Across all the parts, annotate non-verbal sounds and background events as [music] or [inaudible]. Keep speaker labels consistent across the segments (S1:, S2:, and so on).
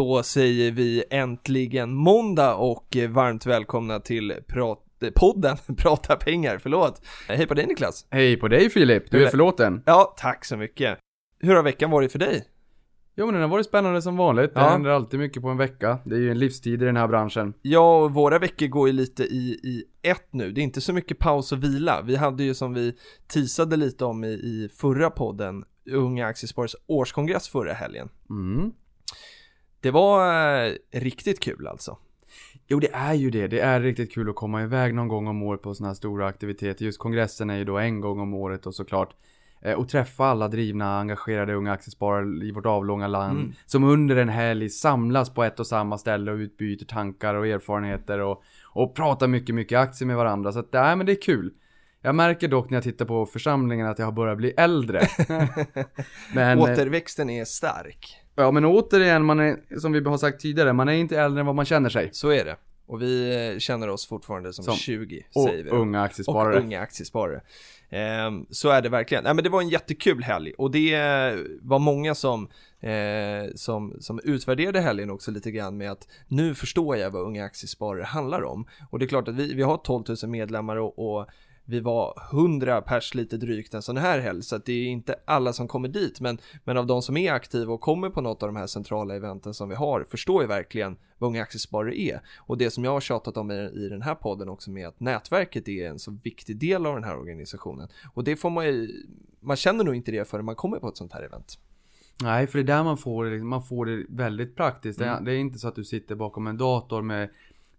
S1: Då säger vi äntligen måndag och varmt välkomna till prat podden [laughs] Prata pengar, förlåt. Hej på dig Niklas.
S2: Hej på dig Filip, du är förlåten.
S1: Ja, tack så mycket. Hur har veckan varit för dig?
S2: Jo men den har varit spännande som vanligt. Det
S1: Ja.
S2: händer alltid mycket på en vecka. Det är ju en livstid i den här branschen.
S1: Ja, och våra veckor går ju lite i, i ett nu. Det är inte så mycket paus och vila. Vi hade ju som vi teasade lite om i, i förra podden, Unga Aktiesparares årskongress förra helgen.
S2: Mm.
S1: Det var eh, riktigt kul alltså.
S2: Jo det är ju det. Det är riktigt kul att komma iväg någon gång om året på sådana här stora aktiviteter. Just kongressen är ju då en gång om året och såklart. eh, Och träffa alla drivna, engagerade unga aktiesparare i vårt avlånga land.
S1: Mm.
S2: Som under en helg samlas på ett och samma ställe och utbyter tankar och erfarenheter och, och pratar mycket, mycket aktier med varandra. Så att, nej men det är kul. Jag märker dock när jag tittar på församlingen att jag har börjat bli äldre. [laughs] men, eh,
S1: Återväxten är stark.
S2: Ja men återigen, man är, som vi har sagt tidigare, man är inte äldre än vad man känner sig.
S1: Så är det. Och vi eh, känner oss fortfarande som,
S2: Som-
S1: 20,
S2: Och
S1: säger vi.
S2: unga aktiesparare.
S1: Och unga aktiesparare. Ehm, så är det verkligen. Nej men det var en jättekul helg och det var många som, eh, som, som utvärderade helgen också lite grann med att nu förstår jag vad unga aktiesparare handlar om. Och det är klart att vi, vi har 12 000 medlemmar och, och vi var 100 pers lite drygt en sån här helg så att det är inte alla som kommer dit men, men av de som är aktiva och kommer på något av de här centrala eventen som vi har förstår ju verkligen vad unga aktiesparare är. Och det som jag har tjatat om i, i den här podden också med att nätverket är en så viktig del av den här organisationen. Och det får man ju, man känner nog inte det förrän man kommer på ett sånt här event.
S2: Nej, för det är där man får det, man får det väldigt praktiskt. Det, är, det är inte så att du sitter bakom en dator med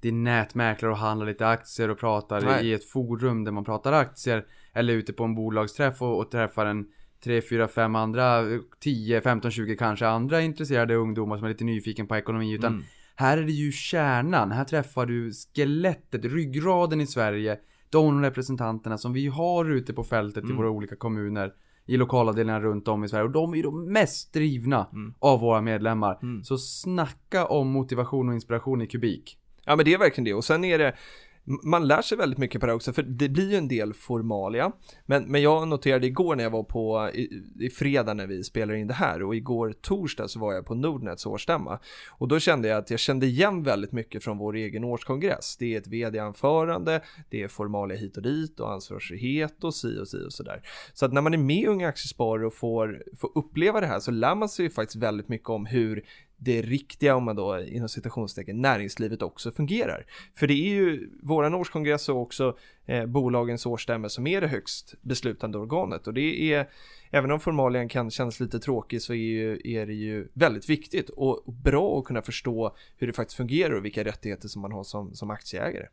S2: din nätmäklare och handlar lite aktier och pratar
S1: Nej.
S2: i ett forum där man pratar aktier. Eller ute på en bolagsträff och, och träffar en 3, 4, 5 andra, 10, 15, 20 kanske andra intresserade ungdomar som är lite nyfiken på ekonomi. Utan
S1: Mm.
S2: här är det ju kärnan. Här träffar du skelettet, ryggraden i Sverige. De representanterna som vi har ute på fältet i
S1: Mm.
S2: våra olika kommuner. I lokalavdelningar runt om i Sverige. Och de är ju de mest drivna
S1: Mm.
S2: av våra medlemmar.
S1: Mm.
S2: Så snacka om motivation och inspiration i kubik.
S1: Ja men det är verkligen det. Och sen är det man lär sig väldigt mycket på det också för det blir ju en del formalia. Men, men jag noterade igår när jag var på i, i fredag när vi spelar in det här och igår torsdag så var jag på Nordnets årsstämma. Och då kände jag att jag kände igen väldigt mycket från vår egen årskongress. Det är ett vd-anförande det är formalia hit och dit och ansvarsfrihet och si och si och sådär så att när man är med i Unga Aktiesparare och får, får uppleva det här så lär man sig ju faktiskt väldigt mycket om hur det riktiga, om man då inom citationstecken, näringslivet också fungerar. För det är ju våran årskongress och också eh, bolagens årsstämma som är det högst beslutande organet och det är, även om formalian kan kännas lite tråkig så är, ju, är det ju väldigt viktigt och bra att kunna förstå hur det faktiskt fungerar och vilka rättigheter som man har som, som aktieägare.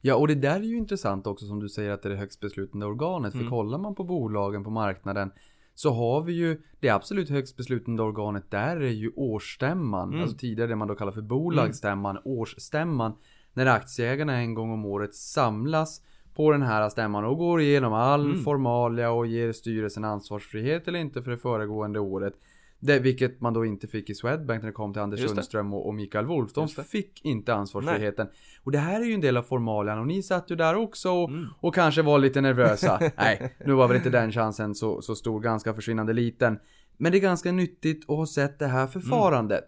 S2: Ja, och det där är ju intressant också som du säger att det är det högst beslutande organet.
S1: Mm.
S2: För kollar man på bolagen på marknaden så har vi ju det absolut högst beslutande organet där är ju årsstämman.
S1: Mm.
S2: Alltså tidigare det man då kallar för bolagsstämman, årsstämman. När aktieägarna en gång om året samlas på den här stämman och går igenom all
S1: Mm.
S2: formalia och ger styrelsen ansvarsfrihet eller inte för det föregående året. Det, vilket man då inte fick i Swedbank när det kom till Anders. Sundström och, och Mikael Wolf. De fick inte ansvarsfriheten. Och det här är ju en del av formalian och ni satt ju där också och,
S1: Mm.
S2: och kanske var lite nervösa. [laughs] Nej, nu var väl inte den chansen så, så stor, ganska försvinnande liten. Men det är ganska nyttigt att ha sett det här förfarandet.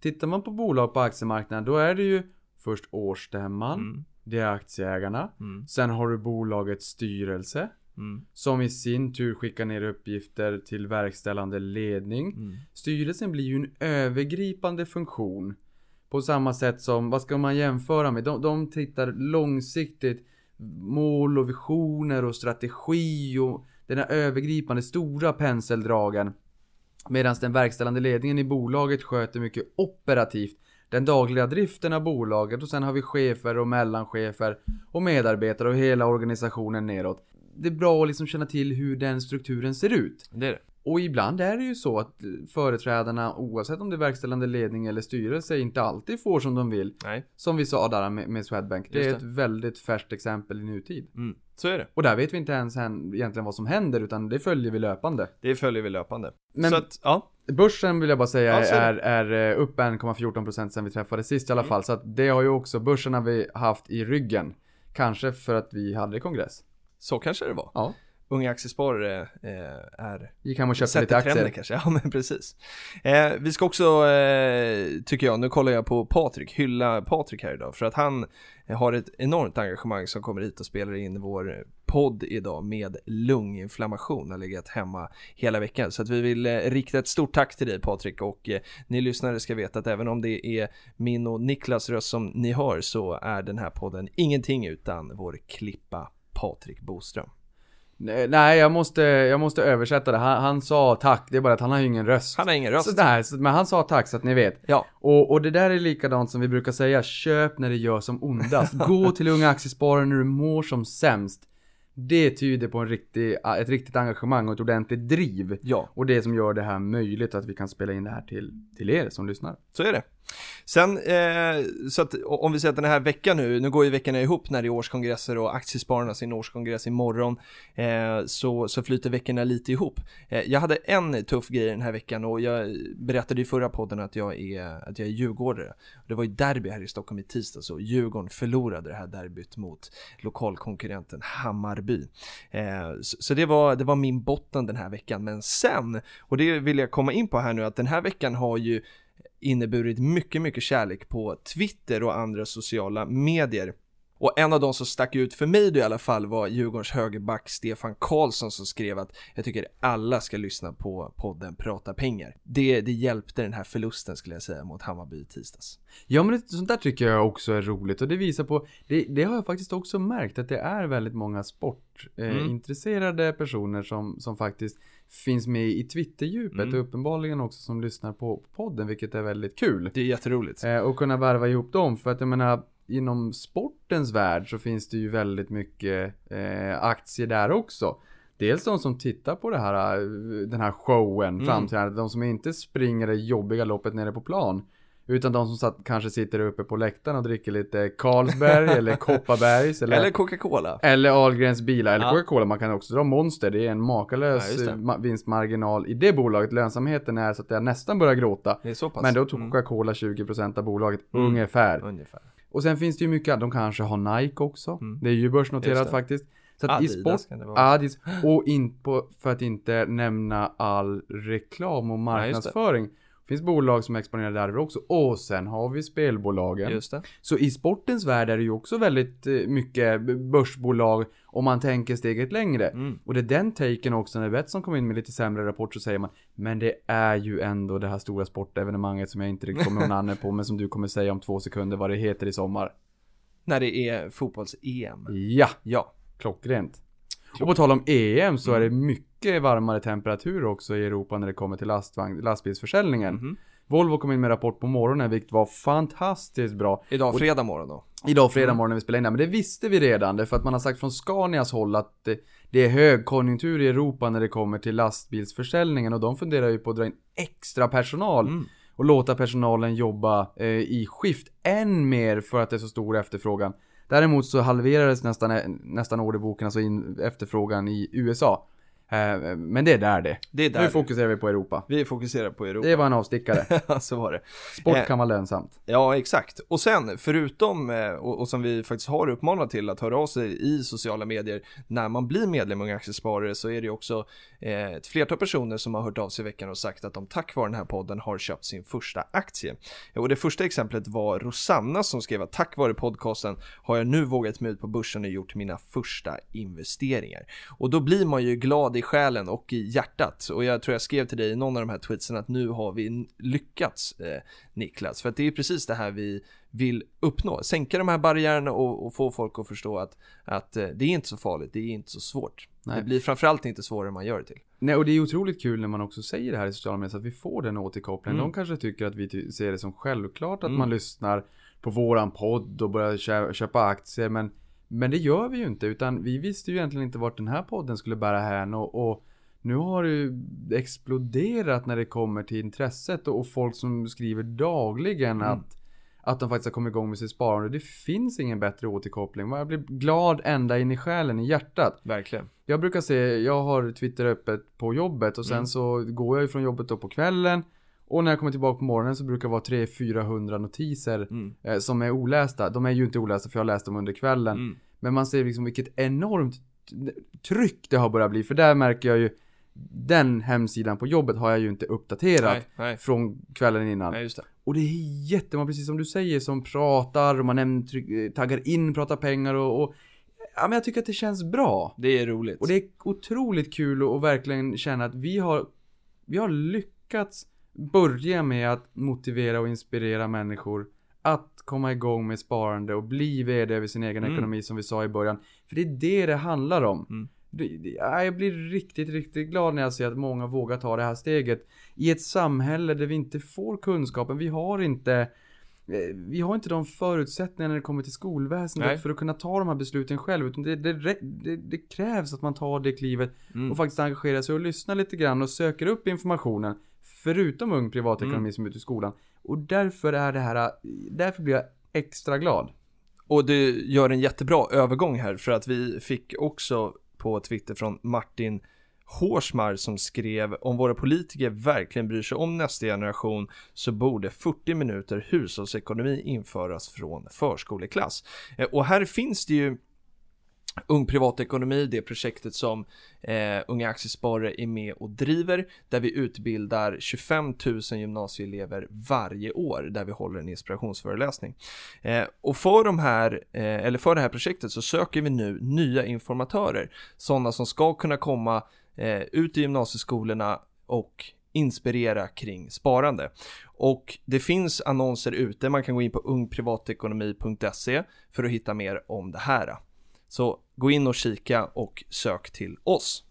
S2: Tittar man på bolag på aktiemarknaden då är det ju först årsstämman,
S1: Mm.
S2: det är aktieägarna.
S1: Mm.
S2: Sen har du bolagets styrelse
S1: Mm.
S2: som i sin tur skickar ner uppgifter till verkställande ledning.
S1: Mm.
S2: Styrelsen blir ju en övergripande funktion. På samma sätt som, vad ska man jämföra med? De, de tittar långsiktigt. Mål och visioner och strategi och den här övergripande stora penseldragen. Medan den verkställande ledningen i bolaget sköter mycket operativt. Den dagliga driften av bolaget och sen har vi chefer och mellanchefer och medarbetare och hela organisationen neråt. Det är bra att liksom känna till hur den strukturen ser ut.
S1: Det är det.
S2: Och ibland är det ju så att företrädarna, oavsett om det är verkställande ledning eller styrelse, inte alltid får som de vill.
S1: Nej,
S2: Som vi sa där med, med Swedbank. Det är
S1: Just
S2: ett
S1: det.
S2: väldigt färskt exempel i nutid.
S1: mm. så är det.
S2: Och där vet vi inte ens hän- egentligen vad som händer, utan det följer vi löpande.
S1: Det följer vi löpande.
S2: Men-
S1: Så att, ja,
S2: Börsen vill jag bara säga
S1: Ja, är
S2: är, är eh, upp 1,14% sen vi träffades sist i alla
S1: Mm.
S2: fall. Så att det har ju också, börsen har vi haft i ryggen. Kanske för att vi hade kongress.
S1: Så kanske det var.
S2: Ja.
S1: Unga aktiesparare eh, är
S2: Gick hem och köpte lite aktier.
S1: trenden kanske, [laughs] ja men precis. Eh, vi ska också, eh, tycker jag, nu kollar jag på Patrik, hylla Patrik här idag för att han har ett enormt engagemang som kommer hit och spelar in vår podd idag med lunginflammation, har legat hemma hela veckan. Så att vi vill eh, rikta ett stort tack till dig Patrik och eh, ni lyssnare ska veta att även om det är min och Niklas röst som ni hör så är den här podden ingenting utan vår klippa Patrik Boström.
S2: Nej, jag måste, jag måste översätta det. Han, han sa tack, det är bara att han har ju ingen röst.
S1: Han har ingen röst.
S2: Så där, så, men han sa tack så att ni vet.
S1: Ja,
S2: Och, och det där är likadant som vi brukar säga, köp när det gör som ondast. Gå till Unga Aktiesparare när du mår som sämst. Det tyder på en riktig, ett riktigt engagemang och ett ordentligt driv.
S1: ja.
S2: Och det som gör det här möjligt att vi kan spela in det här till, till er som lyssnar.
S1: Så är det. Sen, eh, så att om vi säger att den här veckan nu, nu går ju veckorna ihop när det är årskongresser och aktiespararna sin årskongress imorgon, eh, så, så flyter veckorna lite ihop. Eh, jag hade en tuff grej den här veckan och jag berättade i förra podden att jag är, att jag är djurgårdare. Det var ju derby här i Stockholm i tisdags och Djurgården förlorade det här derbyt mot lokalkonkurrenten Hammarby. Eh, så, så det, var, det var min botten den här veckan, men sen, och det vill jag komma in på här nu, att den här veckan har ju inneburit mycket, mycket kärlek på Twitter och andra sociala medier. Och en av de som stack ut för mig då i alla fall var Djurgårdens högerback Stefan Karlsson som skrev att jag tycker alla ska lyssna på podden Prata pengar. Det, det hjälpte den här förlusten skulle jag säga mot Hammarby i tisdags.
S2: Ja men det, sånt där tycker jag också är roligt och det visar på, det, det har jag faktiskt också märkt att det är väldigt många sportintresserade
S1: Mm.
S2: eh, intresserade personer som, som faktiskt finns med i Twitterdjupet
S1: Mm.
S2: och uppenbarligen också som lyssnar på, på podden vilket är väldigt kul.
S1: Det är jätteroligt.
S2: Eh, och kunna värva ihop dem för att jag menar inom sportens värld så finns det ju väldigt mycket eh, aktier där också. Dels de som tittar på det här, eh, den här showen,
S1: Mm.
S2: framträdandet, de som inte springer det jobbiga loppet nere på plan. Utan de som satt, kanske sitter uppe på läktaren och dricker lite Carlsberg [laughs] eller Kopparbergs eller,
S1: Eller
S2: eller,
S1: Coca-Cola.
S2: Ahlgrens bilar eller
S1: Ja.
S2: Coca-Cola. Man kan också dra Monster. Det är en
S1: Ja,
S2: makalös ma- vinstmarginal i det bolaget. Lönsamheten är så att jag nästan börjar gråta.
S1: Det är så pass.
S2: Men då tog
S1: Mm.
S2: Coca-Cola 20% av bolaget
S1: Mm.
S2: ungefär.
S1: Ungefär.
S2: Och sen finns det ju mycket, de kanske har Nike också.
S1: Mm.
S2: Det är ju börsnoterat faktiskt. Så att
S1: Adidas
S2: i sport,
S1: kan det vara.
S2: Adis, och in på, för att inte nämna all reklam och
S1: Ja,
S2: marknadsföring. Det finns bolag som exponerar där också. Och sen har vi spelbolagen.
S1: Just det.
S2: Så i sportens värld är det ju också väldigt eh, mycket börsbolag om man tänker steget längre.
S1: Mm.
S2: Och det är den taken också när Betsson kom in med lite sämre rapport så säger man Men det är ju ändå det här stora sportevenemanget som jag inte riktigt kommer ihåg [laughs] namnet på men som du kommer säga om två sekunder vad det heter i sommar.
S1: När det är fotbolls-EM.
S2: Ja,
S1: Ja.
S2: klockrent. Och på tal om EM så är
S1: Mm.
S2: det mycket varmare temperatur också i Europa när det kommer till lastvagn, lastbilsförsäljningen.
S1: Mhm.
S2: Volvo kom in med rapport på morgonen vilket var fantastiskt bra.
S1: Idag fredag morgon då.
S2: Idag fredag
S1: Mm.
S2: morgon när vi spelar in det. Men det visste vi redan. Därför att man har sagt från Scanias håll att det, det är högkonjunktur i Europa när det kommer till lastbilsförsäljningen. Och de funderar ju på att dra in extra personal.
S1: Mm.
S2: Och låta personalen jobba eh, i skift än mer för att det är så stor efterfrågan. Däremot så halverades nästan, nästan orderboken, alltså in, efterfrågan i USA. Eh, men det är där det.
S1: Det är
S2: Nu
S1: där.
S2: fokuserar vi på Europa.
S1: Vi fokuserar på Europa.
S2: Det var en avstickare. [laughs]
S1: så var det.
S2: Sport
S1: Eh,
S2: kan vara lönsamt.
S1: Ja, exakt. Och sen, förutom, eh, och, som vi faktiskt har uppmanat till att höra av sig i sociala medier när man blir medlem i Unga Aktiesparare så är det också ett flertal personer som har hört av sig i veckan och sagt att de tack vare den här podden har köpt sin första aktie. Och det första exemplet var Rosanna som skrev att tack vare podcasten har jag nu vågat mig ut på börsen och gjort mina första investeringar. Och då blir man ju glad i själen och i hjärtat. Och jag tror jag skrev till dig i någon av de här tweetsen att nu har vi lyckats eh, Niklas. För att det är precis det här vi vill uppnå. Sänka de här barriärerna och, och få folk att förstå att, att eh, det är inte så farligt, det är inte så svårt.
S2: Nej.
S1: Det blir framförallt inte svårare än man gör det till.
S2: Nej, och det är otroligt kul när man också säger det här i sociala medier så att vi får den återkopplingen.
S1: Mm.
S2: De kanske tycker att vi ser det som självklart att
S1: Mm.
S2: man lyssnar på våran podd och börjar kö- köpa aktier. Men, men det gör vi ju inte, utan vi visste ju egentligen inte vart den här podden skulle bära hän och, och Nu har det ju exploderat när det kommer till intresset och, och folk som skriver dagligen
S1: Mm.
S2: att att de faktiskt har kommit igång med sitt sparande. Det finns ingen bättre återkoppling. Jag blir glad ända in i själen, i hjärtat.
S1: Verkligen.
S2: Jag brukar se, jag har Twitter öppet på jobbet och sen
S1: Mm.
S2: så går jag ifrån jobbet då på kvällen. Och när jag kommer tillbaka på morgonen så brukar det vara 300-400 notiser
S1: Mm.
S2: eh, som är olästa. De är ju inte olästa för jag har läst dem under kvällen.
S1: Mm.
S2: Men man ser liksom vilket enormt tryck det har börjat bli. För där märker jag ju den hemsidan på jobbet har jag ju inte uppdaterat
S1: Nej, nej.
S2: från kvällen innan.
S1: Nej, just det.
S2: Och det är jättemånga, precis som du säger, som pratar och man nämner, eh, taggar in, pratar pengar och, och Ja men jag tycker att det känns bra.
S1: Det är roligt.
S2: Och det är otroligt kul att verkligen känna att vi har Vi har lyckats börja med att motivera och inspirera människor att komma igång med sparande och bli vd över sin egen
S1: Mm.
S2: ekonomi som vi sa i början. För det är det det handlar om.
S1: Mm.
S2: Jag blir riktigt, riktigt glad när jag ser att många vågar ta det här steget. I ett samhälle där vi inte får kunskapen. Vi har inte eh, vi har inte de förutsättningarna när det kommer till skolväsendet
S1: Nej.
S2: för att kunna ta de här besluten själv. Utan det, det, det, det krävs att man tar det klivet
S1: Mm.
S2: och faktiskt engagerar sig och lyssnar lite grann och söker upp informationen. Förutom ung privatekonomi
S1: Mm.
S2: som är ute i skolan. Och därför är det här, därför blir jag extra glad.
S1: Och det gör en jättebra övergång här för att vi fick också på Twitter från Martin Hårsmar som skrev om våra politiker verkligen bryr sig om nästa generation så borde 40 minuter hushållsekonomi införas från förskoleklass. Eh, Och här finns det ju Ung Privatekonomi, det projektet som eh, Unga Aktiesparare är med och driver, där vi utbildar 25 000 gymnasieelever varje år, där vi håller en inspirationsföreläsning. Eh, och för, de här, eh, eller för det här projektet så söker vi nu nya informatörer, sådana som ska kunna komma eh, ut i gymnasieskolorna och inspirera kring sparande. Och det finns annonser ute, man kan gå in på ungprivatekonomi.se för att hitta mer om det här. Så gå in och kika och sök till oss.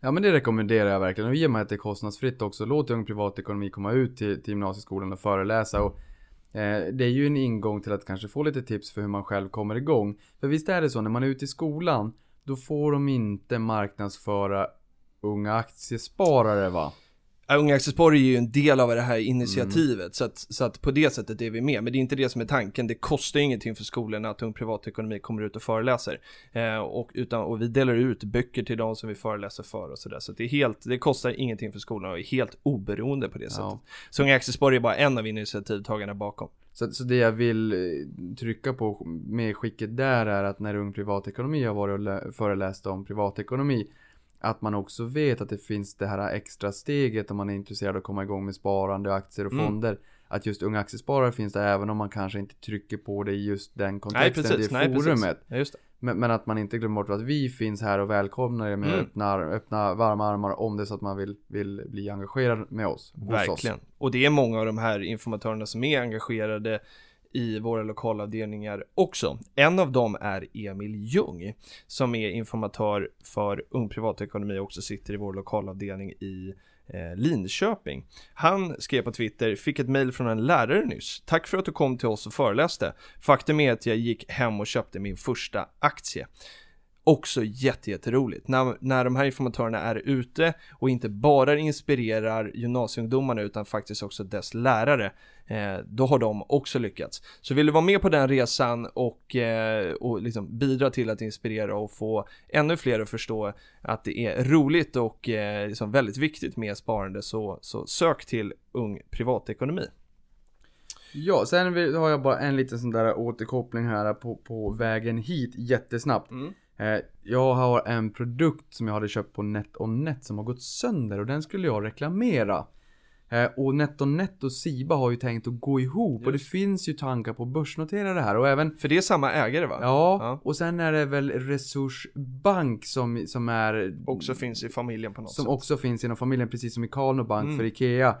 S2: Ja men det rekommenderar jag verkligen. Och i och med att det är kostnadsfritt också. Låt ung privatekonomi komma ut till, till gymnasieskolan och föreläsa. Och, eh, det är ju en ingång till att kanske få lite tips för hur man själv kommer igång. För visst är det så, när man är ute i skolan. Då får de inte marknadsföra unga aktiesparare va?
S1: Ja, Unga Aktiesparare är ju en del av det här initiativet så, att, så att på det sättet är vi med. Men det är inte det som är tanken. Det kostar ingenting för skolorna att Ung Privatekonomi kommer ut och föreläser. Eh, och, utan, och vi delar ut böcker till de som vi föreläser för och sådär. Så att det är helt, det kostar ingenting för skolorna och är helt oberoende på det sättet.
S2: Ja.
S1: Så Unga Aktiesparare är bara en av initiativtagarna bakom.
S2: Så, så det jag vill eh, trycka på med skicket där är att när Ung Privatekonomi har varit och lä- föreläst om privatekonomi att man också vet att det finns det här extra steget om man är intresserad av att komma igång med sparande, aktier och
S1: Mm.
S2: fonder. Att just unga aktiesparare finns där även om man kanske inte trycker på det i just den
S1: Nej
S2: kontexten,
S1: precis,
S2: det
S1: nej
S2: forumet.
S1: Ja, det.
S2: Men, men att man inte glömmer bort att vi finns här och välkomnar er med
S1: Mm.
S2: öppna, öppna varma armar om det är så att man vill, vill bli engagerad med oss.
S1: Verkligen.
S2: Oss.
S1: Och det är många av de här informatörerna som är engagerade i våra lokalavdelningar också. En av dem är Emil Ljung som är informatör för Ung Privatekonomi och också sitter i vår lokalavdelning i eh, Linköping. Han skrev på Twitter, fick ett mejl från en lärare nyss. Tack för att du kom till oss och föreläste. Faktum är att jag gick hem och köpte min första aktie. Också jätte, jätteroligt. När, när de här informatörerna är ute och inte bara inspirerar gymnasieungdomarna utan faktiskt också dess lärare, eh, då har de också lyckats. Så vill du vara med på den resan och, eh, och liksom bidra till att inspirera och få ännu fler att förstå att det är roligt och eh, liksom väldigt viktigt med sparande så, så sök till Ung Privatekonomi.
S2: Ja, sen har jag bara en liten sån där återkoppling här på, på vägen hit jättesnabbt.
S1: Mm.
S2: Eh, jag har en produkt som jag hade köpt på NetOnNet som har gått sönder och den skulle jag reklamera. Eh, och NetOnNet och Siba har ju tänkt att gå ihop och det finns ju tankar på att börsnotera det här och även
S1: För det är samma ägare va?
S2: Ja,
S1: Ja.
S2: och sen är det väl Resursbank som, som är
S1: Också finns i familjen på något
S2: Som
S1: sätt.
S2: också finns inom familjen precis som i Karlno Bank
S1: Mm.
S2: för Ikea.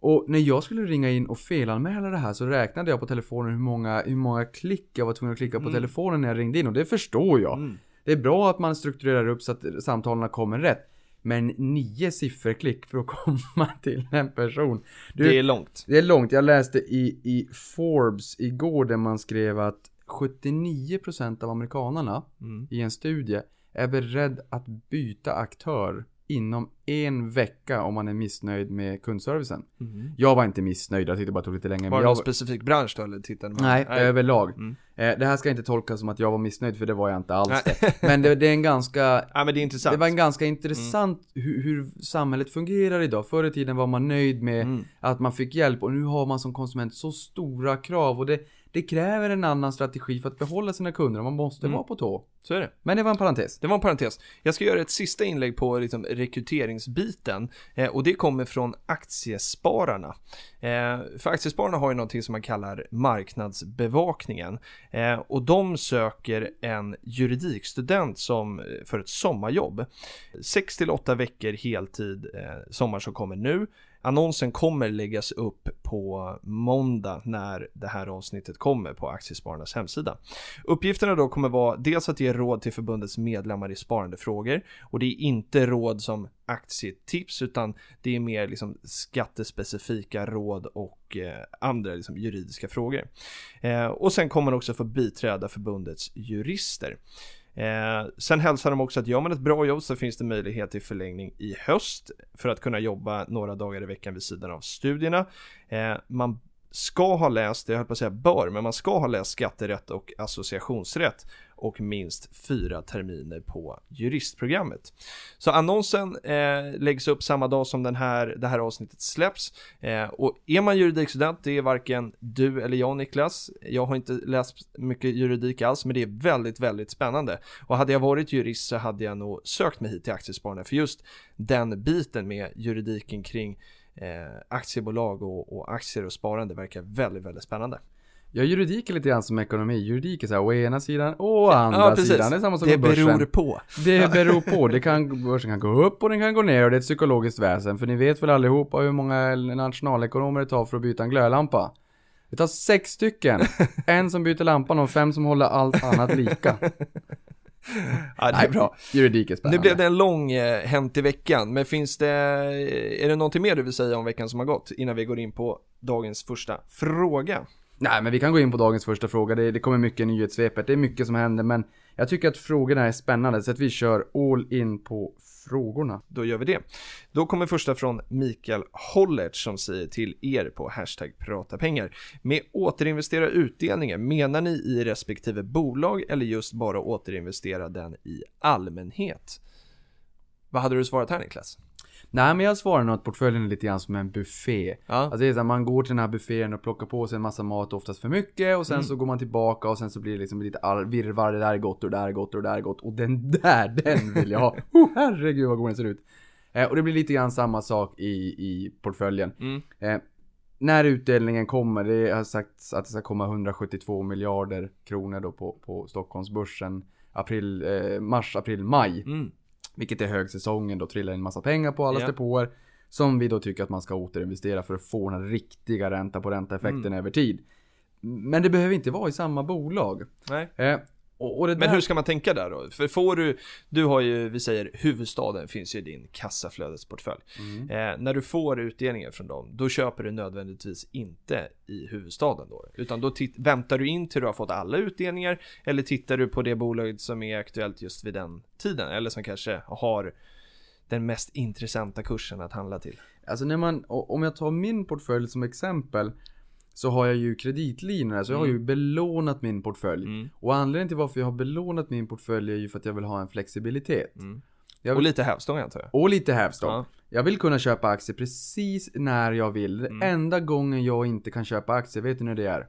S2: Och när jag skulle ringa in och felanmäla det här så räknade jag på telefonen hur många, hur många klick jag var tvungen att klicka på
S1: Mm.
S2: telefonen när jag ringde in och det förstår jag.
S1: Mm.
S2: Det är bra att man strukturerar upp så att samtalen kommer rätt. Men nio sifferklick för att [laughs] komma till en person. Du,
S1: Det är långt.
S2: det är långt. Jag läste i, i Forbes igår där man skrev att 79% av amerikanarna
S1: Mm.
S2: i en studie är beredd att byta aktör inom en vecka om man är missnöjd med kundservicen.
S1: Mm.
S2: Jag var inte missnöjd, jag tyckte det bara tog lite längre.
S1: Var det någon specifik bransch då eller tittade man?
S2: Nej, överlag.
S1: Mm.
S2: Eh, det här ska inte tolkas som att jag var missnöjd, för det var jag inte alls.
S1: Nej.
S2: Det. [laughs] Men det, det är en ganska
S1: Ja men det är intressant.
S2: Det var en ganska intressant hur, hur samhället fungerar idag. Förr i tiden var man nöjd med
S1: Mm.
S2: att man fick hjälp och nu har man som konsument så stora krav och det, det kräver en annan strategi för att behålla sina kunder. Man måste
S1: Mm.
S2: vara på tå.
S1: Så är det.
S2: Men det var en parentes.
S1: Det var en parentes. Jag ska göra ett sista inlägg på liksom, rekryteringsbiten eh, och det kommer från Aktiespararna. Eh, för Aktiespararna har ju någonting som man kallar marknadsbevakningen eh, och de söker en juridikstudent som, för ett sommarjobb. 6 till 8 veckor heltid eh, sommar som kommer nu. Annonsen kommer läggas upp på måndag när det här avsnittet kommer på Aktiespararnas hemsida. Uppgifterna då kommer vara dels att ge råd till förbundets medlemmar i sparandefrågor och det är inte råd som aktietips utan det är mer liksom skattespecifika råd och eh, andra liksom juridiska frågor. Eh, och sen kommer man också få biträda förbundets jurister. Eh, sen hälsar de också att gör man ett bra jobb så finns det möjlighet till förlängning i höst för att kunna jobba några dagar i veckan vid sidan av studierna. Eh, man ska ha läst, jag höll på att säga bör, men man ska ha läst skatterätt och associationsrätt och minst fyra terminer på juristprogrammet. Så annonsen eh, läggs upp samma dag som den här, det här avsnittet släpps. Eh, och är man juridikstudent, det är varken du eller jag Niklas. Jag har inte läst mycket juridik alls, men det är väldigt, väldigt spännande. Och hade jag varit jurist så hade jag nog sökt mig hit till Aktiespararna för just den biten med juridiken kring eh, aktiebolag och, och aktier och sparande verkar väldigt, väldigt spännande.
S2: Ja, juridik är lite grann som ekonomi. Juridik är så här å ena sidan och å andra
S1: Ja,
S2: sidan. Det är samma som
S1: Det
S2: med börsen.
S1: beror på.
S2: Det beror på. Det kan, börsen kan gå upp och den kan gå ner och det är ett psykologiskt väsen. För ni vet väl allihopa hur många nationalekonomer det tar för att byta en glödlampa? Det tar sex stycken. [laughs] En som byter lampan och fem som håller allt annat lika.
S1: Ja,
S2: Nej, bra. Juridik är
S1: Nu
S2: spännande.
S1: blev det en lång eh, Hänt i veckan, men finns det, är det någonting mer du vill säga om veckan som har gått innan vi går in på dagens första fråga?
S2: Nej, men vi kan gå in på dagens första fråga. Det, det kommer mycket nyhetssvepet. Det är mycket som händer, men jag tycker att frågorna är spännande så att vi kör all in på frågorna.
S1: Då gör vi det. Då kommer första från Mikael Hollert som säger till er på hashtag prata pengar. Med återinvestera utdelningen, menar ni i respektive bolag eller just bara återinvestera den i allmänhet? Vad hade du svarat här Niklas?
S2: Nej, men jag svarar nog att portföljen är lite grann som en buffé.
S1: Ja,
S2: Alltså det är så här, man går till den här buffén och plockar på sig en massa mat, oftast för mycket. Och sen
S1: Mm.
S2: så går man tillbaka och sen så blir det liksom lite all- virrvarr. Det där är gott och det där är gott och det där är gott. Och den där, den vill jag ha. [laughs] Oh, herregud vad god den ser ut. Eh, och det blir lite grann samma sak i, i portföljen.
S1: mm.
S2: Eh, när utdelningen kommer, det har sagts att det ska komma 172 miljarder kronor då på, på Stockholmsbörsen. April, eh, mars, april, maj.
S1: Mm.
S2: Vilket är högsäsongen, då trillar in massa pengar på alla
S1: Ja.
S2: depåer. Som vi då tycker att man ska återinvestera för att få den här riktiga ränta på ränta effekten
S1: Mm.
S2: över tid. Men det behöver inte vara i samma bolag.
S1: Nej.
S2: Eh, och, och det
S1: Men
S2: där...
S1: hur ska man tänka där då? För får du, du har ju, vi säger huvudstaden finns ju i din kassaflödesportfölj.
S2: Mm.
S1: Eh, när du får utdelningen från dem, då köper du nödvändigtvis inte i huvudstaden då. Utan då väntar du in till du har fått alla utdelningar eller tittar du på det bolaget som är aktuellt just vid den tiden eller som kanske har den mest intressanta kursen att handla till.
S2: Alltså när man, om jag tar min portfölj som exempel. Så har jag ju kreditlinor, så jag har ju belånat min portfölj.
S1: Mm.
S2: Och anledningen till varför jag har belånat min portfölj är ju för att jag vill ha en flexibilitet.
S1: Mm.
S2: Jag
S1: Och
S2: vill,
S1: lite hävstång antar jag.
S2: och lite hävstång.
S1: Ja.
S2: Jag vill kunna köpa aktier precis när jag vill.
S1: Mm.
S2: Enda gången jag inte kan köpa aktier, vet du när det är?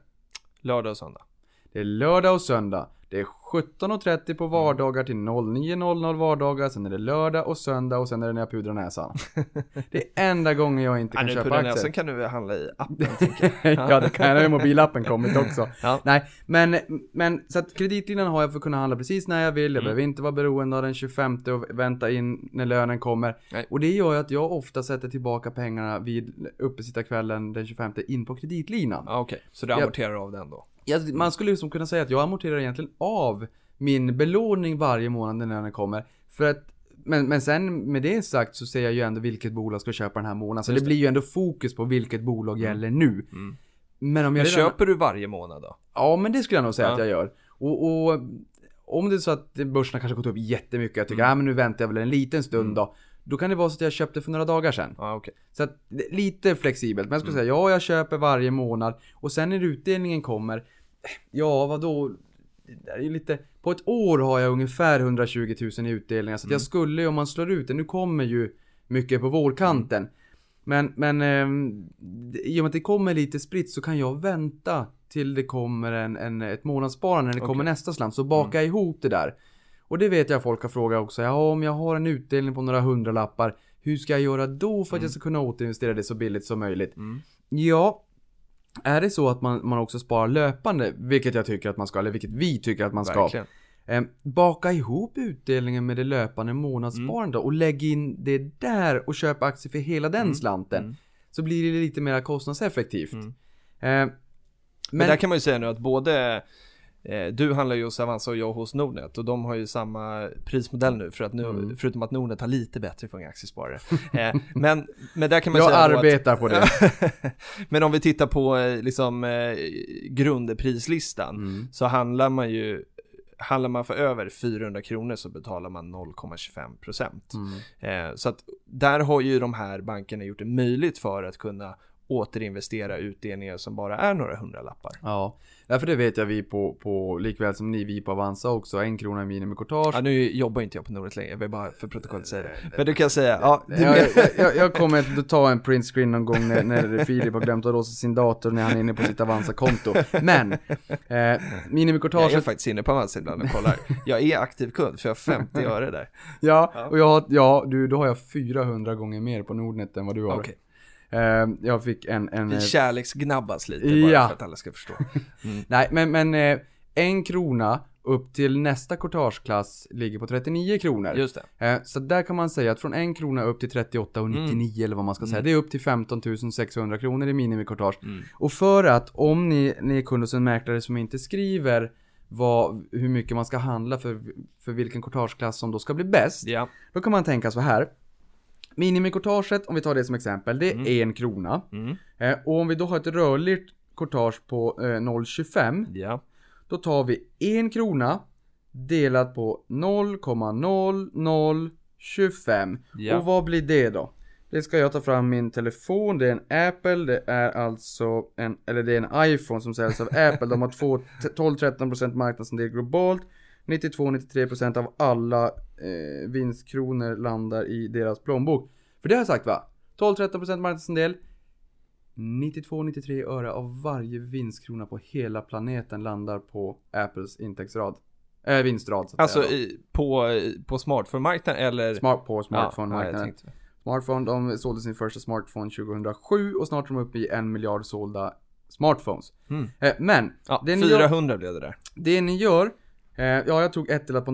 S1: Lördag och söndag.
S2: Det är lördag och söndag. Det är 17.30 på vardagar till 09.00 vardagar. Sen är det lördag och söndag och sen är det när jag pudrar näsan. Det är enda gången jag inte
S1: Ja,
S2: kan
S1: på
S2: köpa aktier.
S1: sen kan du handla i appen [laughs] jag.
S2: ja, det kan jag. Nu har mobilappen kommit också.
S1: Ja.
S2: Nej, men, men så att kreditlinan har jag för att kunna handla precis när jag vill. Jag
S1: Mm.
S2: behöver inte vara beroende av den 25 och vänta in när lönen kommer.
S1: Nej.
S2: Och det gör ju att jag ofta sätter tillbaka pengarna vid uppesittarkvällen den 25 in på kreditlinan.
S1: Ja, Okej, så du
S2: Ja.
S1: amorterar av den då?
S2: Jag, man skulle liksom kunna säga att jag amorterar egentligen av min belåning varje månad när lönen kommer. För att men, men sen med det sagt så ser jag ju ändå vilket bolag ska köpa den här månaden. Så
S1: Just
S2: det blir ju ändå fokus på vilket bolag gäller nu.
S1: Mm.
S2: Men om jag
S1: Men köper du varje månad då?
S2: Ja, men det skulle jag nog säga
S1: Ja.
S2: att jag gör. Och, och om det är så att börsen kanske gått upp jättemycket, jag tycker
S1: Mm.
S2: ah, men nu väntar jag väl en liten stund
S1: Mm.
S2: då. Då kan det vara så att jag köpte för några dagar sedan.
S1: Ja, okej.
S2: Så att, det lite flexibelt. Men jag skulle
S1: Mm.
S2: säga, ja jag köper varje månad. Och sen när utdelningen kommer, ja vadå? Det är ju lite, på ett år har jag ungefär 120 000 i utdelningar. Så
S1: Mm.
S2: jag skulle, om man slår ut det, nu kommer ju mycket på vårkanten. Men, men ehm, i och med att det kommer lite spritt så kan jag vänta till det kommer en, en, ett månadssparande när det kommer
S1: Okej.
S2: nästa slant. Så baka ihop det där. Och det vet jag folk har frågat också. Ja, om jag har en utdelning på några hundralappar. Hur ska jag göra då för att jag ska kunna återinvestera det så billigt som möjligt?
S1: Mm.
S2: Ja, är det så att man, man också sparar löpande, vilket jag tycker att man ska, eller vilket vi tycker att man ska.
S1: Verkligen.
S2: Eh, baka ihop utdelningen med det löpande månadssparandet och lägg in det där och köp aktier för hela den slanten.
S1: Mm.
S2: Så blir det lite mer kostnadseffektivt.
S1: Mm.
S2: Eh,
S1: Men,
S2: men,
S1: där kan man ju säga nu att både du handlar ju hos Avanza och jag hos Nordnet och de har ju samma prismodell nu för att nu,
S2: Mm.
S1: förutom att Nordnet har lite bättre för unga aktiesparare. eh, [laughs] men, men där kan man
S2: jag
S1: säga
S2: arbetar på det.
S1: Att, [laughs] men om vi tittar på eh, liksom eh, grundprislistan
S2: Mm.
S1: så handlar man ju Handlar man för över 400 kronor så betalar man 0,25 procent.
S2: Mm.
S1: Eh, så att där har ju de här bankerna gjort det möjligt för att kunna återinvestera utdelningar som bara är några hundralappar.
S2: Ja, därför det vet jag vi på, på likväl som ni vi på Avanza också, en krona minimikortage.
S1: Ja, nu jobbar inte jag på Nordnet längre, jag vill bara för protokollet säga det. Men du kan säga, ja, du,
S2: Jag, jag, jag, kommer att ta en print screen någon gång när, när Filip har glömt att låsa sin dator när han är inne på sitt Avanza-konto. Men, eh,
S1: jag är
S2: minimikortaget,
S1: faktiskt inne på Avanza ibland och kollar. Jag är aktiv kund för jag har 50 öre där.
S2: ja, och jag har, ja, du, då har jag 400 gånger mer på Nordnet än vad du har.
S1: Okej.
S2: Eh, jag fick en, en
S1: Vi
S2: eh,
S1: kärleksgnabbas lite bara
S2: Ja.
S1: för att alla ska förstå. [laughs]
S2: nej men, men eh, en krona upp till nästa kortageklass ligger på 39 kronor.
S1: Just det.
S2: Så där kan man säga att från en krona upp till 38,99 eller vad man ska säga. Det är upp till 15 600 kronor i minimikortage.
S1: Mm.
S2: Och för att om ni, ni är kund hos en mäklare som inte skriver vad, hur mycket man ska handla för, för vilken kortageklass som då ska bli bäst.
S1: Ja.
S2: Då kan man tänka så här. Minimikortaget, om vi tar det som exempel, det är en krona.
S1: Mm.
S2: Eh, och om vi då har ett rörligt kortage på eh, 0,25
S1: Ja.
S2: då tar vi en krona delat på 0,0025.
S1: Ja.
S2: Och vad blir det då? Det ska jag ta fram min telefon, det är en Apple, det är alltså en, eller det är en iPhone som säljs av Apple. De har två- 12-13% marknadsandel globalt. 92-93% av alla eh, vinstkronor landar i deras plånbok. För det har jag sagt va? 12-13% marknadsandel. 92-93 öre av varje vinstkrona på hela planeten landar på Apples intäktsrad. Äh, vinstrad så att
S1: Alltså
S2: säga.
S1: i, på, på smartphone-marknaden eller?
S2: Smart på
S1: Ja, ja,
S2: smartphone-marknaden.
S1: tänkte.
S2: Smartphone, de sålde sin första smartphone 2007 och snart är de uppe i en miljard sålda smartphones.
S1: Mm.
S2: Men,
S1: Ja,
S2: det, ni gör,
S1: 400 blev det där.
S2: det ni gör, eh, ja jag tog ett delat på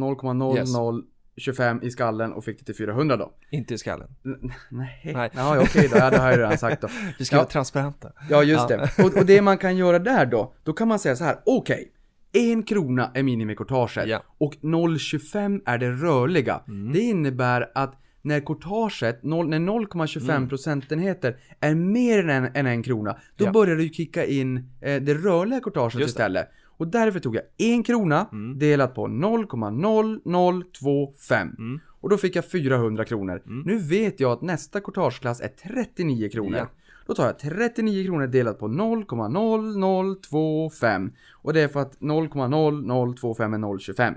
S2: 0,0025 i skallen och fick det till 400 då.
S1: Inte i skallen.
S2: N- nej,
S1: Nej.
S2: Ja, okej då, ja, det har jag redan sagt då. [laughs]
S1: Vi ska
S2: Ja.
S1: vara transparenta.
S2: Ja, just
S1: Ja.
S2: det. Och, och det man kan göra där då, då kan man säga så här, okej. En krona är minimikortaget
S1: Ja.
S2: och 0,25 är det rörliga.
S1: Mm.
S2: Det innebär att när kortaget, när 0,25 procentenheter är mer än en, än en krona, då
S1: Mm. Ja.
S2: börjar du kicka in eh, det rörliga kortaget
S1: Just det.
S2: Och därför tog jag en krona
S1: Mm.
S2: delat på 0,0025.
S1: Mm.
S2: Och då fick jag 400 kronor. Nu vet jag att nästa kortageklass är 39 kronor.
S1: Ja.
S2: Då tar jag 39 kronor delat på 0,0025. Och det är för att 0,0025 är 0,25.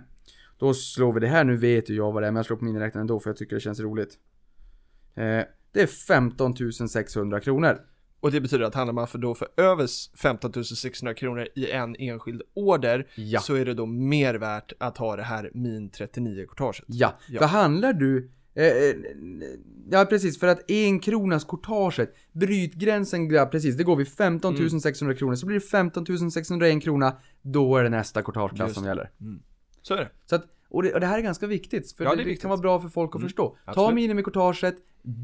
S2: Då slår vi det här, nu vet ju jag vad det är men jag slår på miniräknaren ändå för jag tycker det känns roligt. Eh, det är 15 600 kronor.
S1: Och det betyder att handlar man för då för över 15 600 kronor i en enskild order
S2: Ja.
S1: så är det då mer värt att ha det här min 39 kortaget.
S2: Ja,
S1: Ja.
S2: för handlar du eh, eh, Ja precis, för att en kronas kortaget Brytgränsen, ja precis, det går vid 15
S1: Mm.
S2: 600 kronor Så blir det 15 601 krona Då är det nästa kortageklass
S1: Just
S2: som gäller
S1: Så är det.
S2: Så att, och det, och det här är ganska viktigt För
S1: Ja,
S2: det,
S1: det viktigt.
S2: kan vara bra för folk att
S1: Mm,
S2: förstå Ta
S1: absolut.
S2: minimikortaget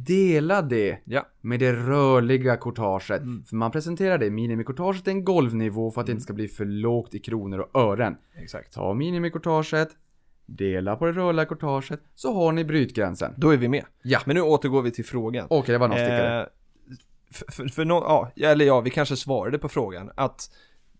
S2: Dela det
S1: Ja.
S2: med det rörliga kortaget
S1: Mm.
S2: För man presenterar det, minimikortaget är en golvnivå för att det inte ska bli för lågt i kronor och ören
S1: Exakt.
S2: Ta minimikortaget Dela på det rörliga kortaget Så har ni brytgränsen
S1: Då är vi med.
S2: Ja.
S1: Men nu återgår vi till frågan.
S2: Okej, det var avstickare.
S1: Eh, för, för, för nå- ja, eller ja, vi kanske svarade på frågan att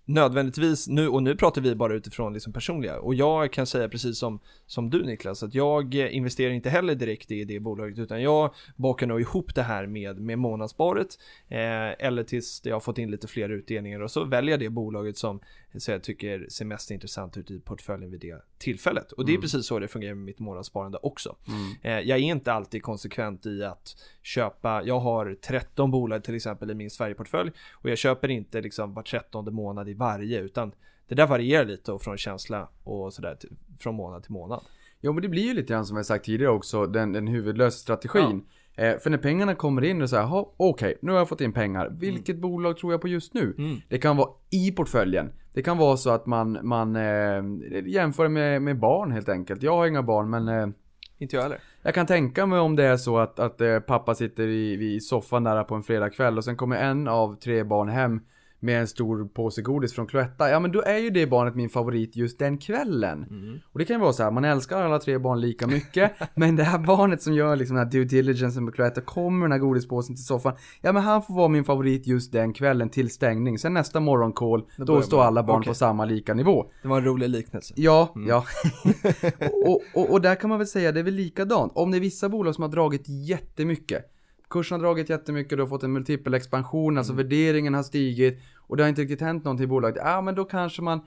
S1: nödvändigtvis, nu, och nu pratar vi bara utifrån liksom personliga, och jag kan säga precis som, som du Niklas, att jag investerar inte heller direkt i det bolaget, utan jag bakar nog ihop det här med, med månadssparet, eh, eller tills jag har fått in lite fler utdelningar, och så väljer jag det bolaget som så jag tycker ser mest intressant ut i portföljen vid det tillfället. Och det är
S2: Mm.
S1: precis så det fungerar med mitt månadssparande också.
S2: Mm.
S1: Eh, jag är inte alltid konsekvent i att köpa, jag har 13 bolag till exempel i min Sverigeportfölj och jag köper inte liksom var 13 månad i varje utan det där varierar lite och från känsla och sådär från månad till månad.
S2: Jo men det blir ju lite grann som jag sagt tidigare också, den, den huvudlösa strategin. Eh, för när pengarna kommer in och säger, "Jaha, okej, nu har jag fått in pengar. Vilket bolag tror jag på just nu?
S1: Mm.
S2: Det kan vara i portföljen. Det kan vara så att man, man eh, jämför med, med barn helt enkelt. Jag har inga barn men eh,
S1: Inte jag heller.
S2: jag kan tänka mig om det är så att, att eh, pappa sitter i, i soffan där på en fredagkväll och sen kommer en av tre barn hem med en stor påse godis från Cloetta. Ja men då är ju det barnet min favorit just den kvällen.
S1: Mm.
S2: Och det kan ju vara så här, man älskar alla tre barn lika mycket, [laughs] men det här barnet som gör liksom den här due diligence med Cloetta kommer den här godispåsen till soffan. Ja men han får vara min favorit just den kvällen till stängning. Sen nästa morgoncall, då,
S1: börjar
S2: står alla barn
S1: Okej.
S2: på samma lika nivå.
S1: Det var en rolig liknelse.
S2: Ja, ja. [laughs] och, och, och där kan man väl säga, det är väl likadant. Om det är vissa bolag som har dragit jättemycket. Kursen har dragit jättemycket, du har fått en multipel expansion, alltså värderingen har stigit och det har inte riktigt hänt någonting i bolaget. Ja, men då kanske man,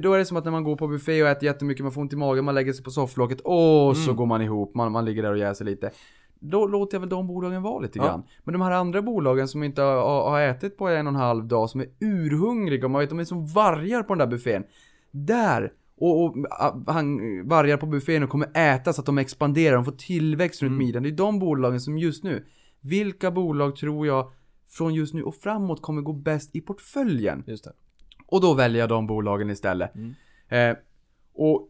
S2: då är det som att när man går på buffé och äter jättemycket, man får ont i magen, man lägger sig på sofflocket, och så går man ihop, man, man ligger där och jäser lite. Då låter jag väl de bolagen vara lite
S1: Ja.
S2: grann. Men de här andra bolagen som inte har, har, ätit på en och en halv dag, som är urhungriga och man vet de är som vargar på den där buffén. Där och, och han vargar på buffén och kommer äta så att de expanderar, de får tillväxt runt midjan. Det är de bolagen som just nu, vilka bolag tror jag från just nu och framåt kommer gå bäst i portföljen?
S1: Just det.
S2: Och då väljer jag de bolagen istället.
S1: Mm.
S2: Eh, och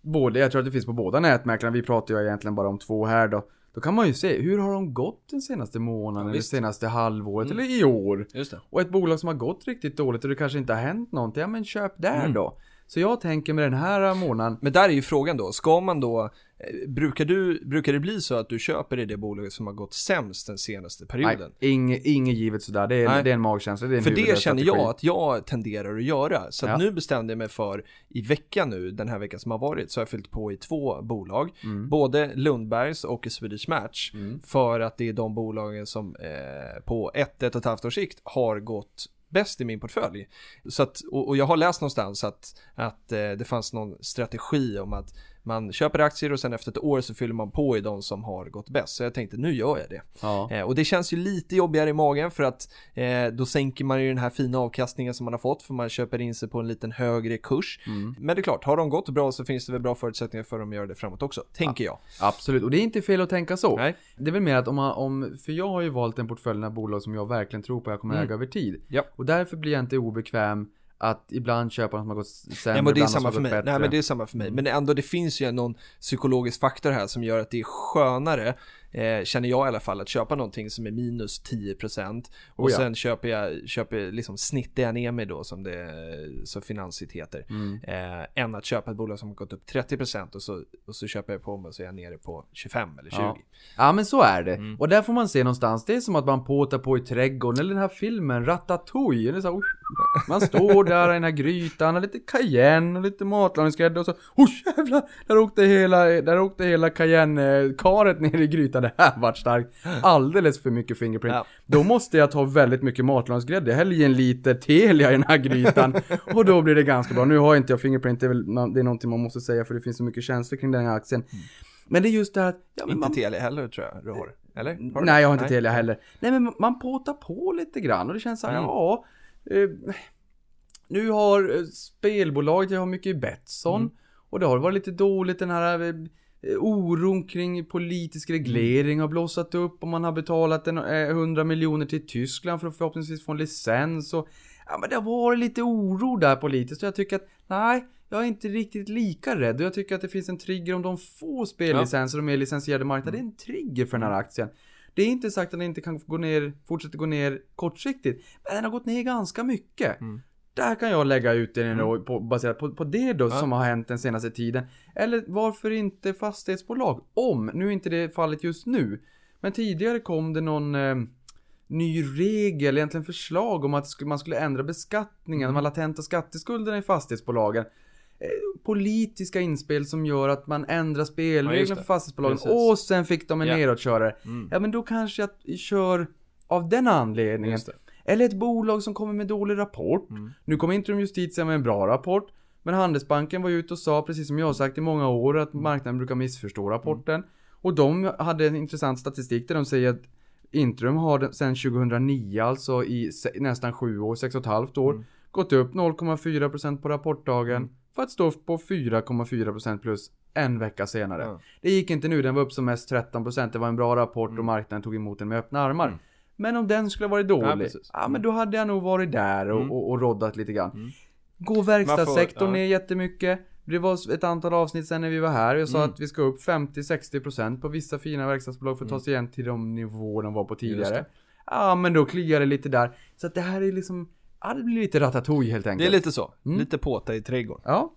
S2: både, jag tror att det finns på båda nätmäklarna, vi pratar ju egentligen bara om två här då. Då kan man ju se, hur har de gått den senaste månaden,
S1: Ja,
S2: eller senaste halvåret,
S1: Mm.
S2: eller i år? Och ett bolag som har gått riktigt dåligt och det kanske inte har hänt någonting, ja men köp där
S1: Mm.
S2: då. Så jag tänker med den här månaden,
S1: Men där är ju frågan då, ska man då, eh, brukar, du, brukar det bli så att du köper i det bolaget som har gått sämst den senaste perioden?
S2: nej, inget, inget givet sådär, det är,
S1: Nej.
S2: det är en magkänsla, det är en
S1: För det känner jag att jag tenderar att göra. Så att
S2: Ja.
S1: nu bestämde jag mig för, i veckan nu, den här veckan som har varit, så har jag fyllt på i två bolag.
S2: Mm.
S1: Både Lundbergs och Swedish Match.
S2: Mm.
S1: För att det är de bolagen som eh, på ett, ett och ett halvt års sikt har gått bäst i min portfölj. Så att, och, och jag har läst någonstans att, att eh, det fanns någon strategi om att man köper aktier och sen efter ett år så fyller man på i de som har gått bäst. Så jag tänkte nu gör jag det.
S2: Ja.
S1: Eh, och det känns ju lite jobbigare i magen för att eh, då sänker man ju den här fina avkastningen som man har fått för man köper in sig på en liten högre kurs.
S2: Mm.
S1: Men det är klart, har de gått bra så finns det väl bra förutsättningar för dem att göra det framåt också, tänker jag.
S2: Absolut, och det är inte fel att tänka så.
S1: Nej.
S2: Det är väl mer att om man, om, för jag har ju valt en portfölj av bolag som jag verkligen tror på jag kommer
S1: Mm.
S2: äga över tid.
S1: Ja.
S2: Och därför blir jag inte obekväm att ibland köpa något som har gått sämre,
S1: Nej men det är samma för mig.
S2: bättre.
S1: Nej men det är samma för mig. Men ändå det finns ju någon psykologisk faktor här som gör att det är skönare, eh, känner jag i alla fall, att köpa någonting som är minus 10% och
S2: Oh ja.
S1: sen köper jag, köper liksom snittar jag ner mig då som det så finansitt heter.
S2: Mm.
S1: Eh, än att köpa ett bolag som har gått upp 30% och så, och så köper jag på mig och så är jag nere på 25 eller 20.
S2: Ja. Ja men så är det.
S1: Mm.
S2: Och där får man se någonstans, det är som att man påtar på i trädgården, eller den här filmen Ratatouille. Det är så man står där i den här grytan, och lite cayenne och lite matlagningsgrädde och så, oh jävlar! Där åkte hela, där åkte hela cayenne-karet ner i grytan. Det här vart starkt. Alldeles för mycket fingerprint.
S1: Ja.
S2: Då måste jag ta väldigt mycket matlagningsgrädde. Jag häller i en liter Telia i den här grytan. [laughs] och då blir det ganska bra. Nu har inte jag fingerprint, det är, väl, det är någonting man måste säga för det finns så mycket känslor kring den här aktien. Men det är just det här att, ja,
S1: Inte
S2: man,
S1: Telia heller tror jag du har. Eller? Har?
S2: Nej, jag har inte Telia heller. Nej, men man påtar på lite grann och det känns så här,
S1: Mm.
S2: ja. Eh, nu har eh, spelbolaget, jag har mycket i Betsson.
S1: Mm.
S2: Och det har varit lite dåligt den här eh, oron kring politisk reglering har blossat upp och man har betalat en, eh, 100 miljoner till Tyskland för att förhoppningsvis få en licens och ja men det har varit lite oro där politiskt och jag tycker att nej, jag är inte riktigt lika rädd och jag tycker att det finns en trigger om de får spellicenser och mer licensierade marknader. Det är en trigger för den här aktien. Det är inte sagt att den inte kan gå ner, fortsätta gå ner kortsiktigt, men den har gått ner ganska mycket.
S1: Mm.
S2: Där kan jag lägga ut den då, på, baserat på, på det då
S1: Ja.
S2: som har hänt den senaste tiden. Eller varför inte fastighetsbolag? Om, nu är inte det fallet just nu. Men tidigare kom det någon, eh, ny regel, egentligen förslag om att man skulle ändra beskattningen,
S1: Mm.
S2: de latenta skatteskulderna i fastighetsbolagen. Eh, Politiska inspel som gör att man ändrar
S1: Ja,
S2: spelreglerna
S1: det.
S2: för fastighetsbolagen
S1: Precis.
S2: och sen fick de en
S1: Ja.
S2: nedåtkörare.
S1: Mm.
S2: Ja men då kanske jag kör av den anledningen. Eller ett bolag som kommer med dålig rapport.
S1: Mm.
S2: Nu kommer Intrum Justitia med en bra rapport. Men Handelsbanken var ju ute och sa, precis som jag har sagt i många år, att marknaden brukar missförstå rapporten. Och de hade en intressant statistik där de säger att Intrum har sedan 2009, alltså i nästan sju år, sex och ett halvt år,
S1: Mm.
S2: gått upp 0,4% på rapportdagen
S1: Mm.
S2: för att stå på 4,4% plus en vecka senare.
S1: Ja.
S2: Det gick inte nu, den var upp som mest 13%, det var en bra rapport
S1: Mm.
S2: och marknaden tog emot den med öppna armar.
S1: Mm.
S2: Men om den skulle ha varit
S1: Ja,
S2: dålig,
S1: precis.
S2: ja, men då hade jag nog varit där och,
S1: Mm.
S2: och, och roddat lite grann.
S1: Mm.
S2: Går verkstadssektorn
S1: får- ja.
S2: ner jättemycket? Det var ett antal avsnitt sen när vi var här. Jag sa
S1: Mm.
S2: att vi ska upp 50-60% på vissa fina verkstadsbolag för att ta sig igen till de nivåer de var på tidigare.
S1: det.
S2: Ja, men då kliar det lite där. Så att det här är liksom, ja det blir lite ratatouille helt
S1: Det
S2: enkelt.
S1: är lite så,
S2: Mm.
S1: lite påta i trädgården.
S2: Ja,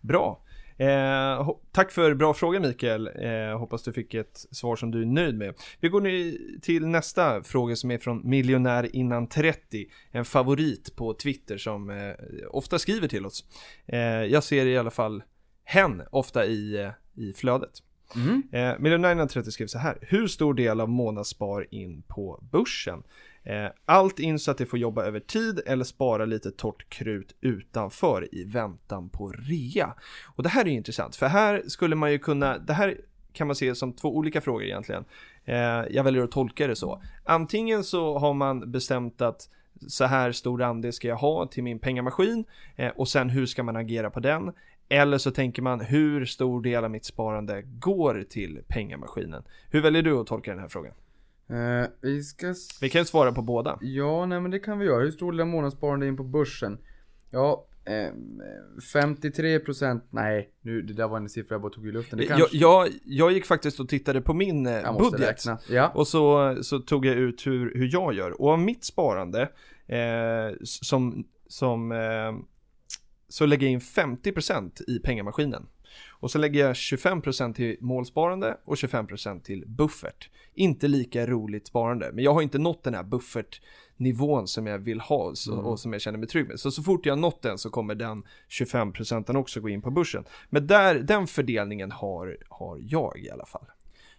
S1: Bra. Eh, tack för bra fråga Mikael. Eh, hoppas du fick ett svar som du är nöjd med. Vi går nu till nästa fråga som är från miljonär innan 30. En favorit på Twitter som eh, ofta skriver till oss. Eh, jag ser i alla fall hen ofta i, eh, i flödet.
S2: mm.
S1: Eh, miljonär innan 30 skriver så här. Hur stor del av månadsspar in på börsen? Eh, allt in så att det får jobba över tid eller spara lite torrt krut utanför i väntan på rea. Och det här är ju intressant för här skulle man ju kunna, det här kan man se som två olika frågor egentligen. Eh, jag väljer att tolka det så. Antingen så har man bestämt att så här stor andel ska jag ha till min pengamaskin eh, och sen hur ska man agera på den? Eller så tänker man hur stor del av mitt sparande går till pengamaskinen? Hur väljer du att tolka den här frågan?
S2: Eh, vi ska...
S1: Vi kan svara på båda.
S2: Ja, nej men det kan vi göra. Hur stor del av månadssparande in på börsen? Ja, eh, 53% nej, nu det där var en siffra jag bara tog i luften. Det
S1: Jag,
S2: kanske...
S1: jag, jag gick faktiskt och tittade på min eh,
S2: jag
S1: budget.
S2: Ja.
S1: Och så, så tog jag ut hur, hur jag gör. Och av mitt sparande, eh, som, som eh, så lägger jag in 50% i pengamaskinen. Och så lägger jag 25% till målsparande och 25% till buffert. Inte lika roligt sparande, men jag har inte nått den här buffertnivån som jag vill ha så,
S2: Mm.
S1: och som jag känner mig trygg med. Så så fort jag har nått den så kommer den 25% också gå in på börsen. Men där, den fördelningen har, har jag i alla fall.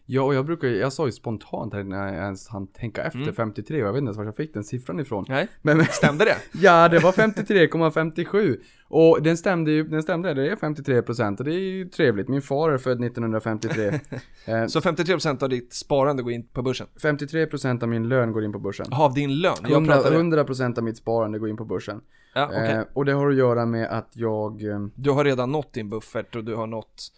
S2: Ja, och jag brukar jag sa ju spontant här när jag ens hann tänka efter
S1: Mm.
S2: 53 och jag vet inte ens var jag fick den siffran ifrån.
S1: Nej,
S2: Men, men [laughs]
S1: stämde det?
S2: ja, det var 53,57 och den stämde ju, den stämde, det är 53% och det är ju trevligt. Min far är född 1953. [laughs] eh,
S1: Så 53% av ditt sparande går in på börsen?
S2: 53% av min lön går in på börsen.
S1: Av din lön? Jag
S2: 100,
S1: pratade...
S2: 100% av mitt sparande går in på börsen.
S1: Ja, okej.
S2: eh, och det har att göra med att jag, eh,
S1: Du har redan nått din buffert och du har nått...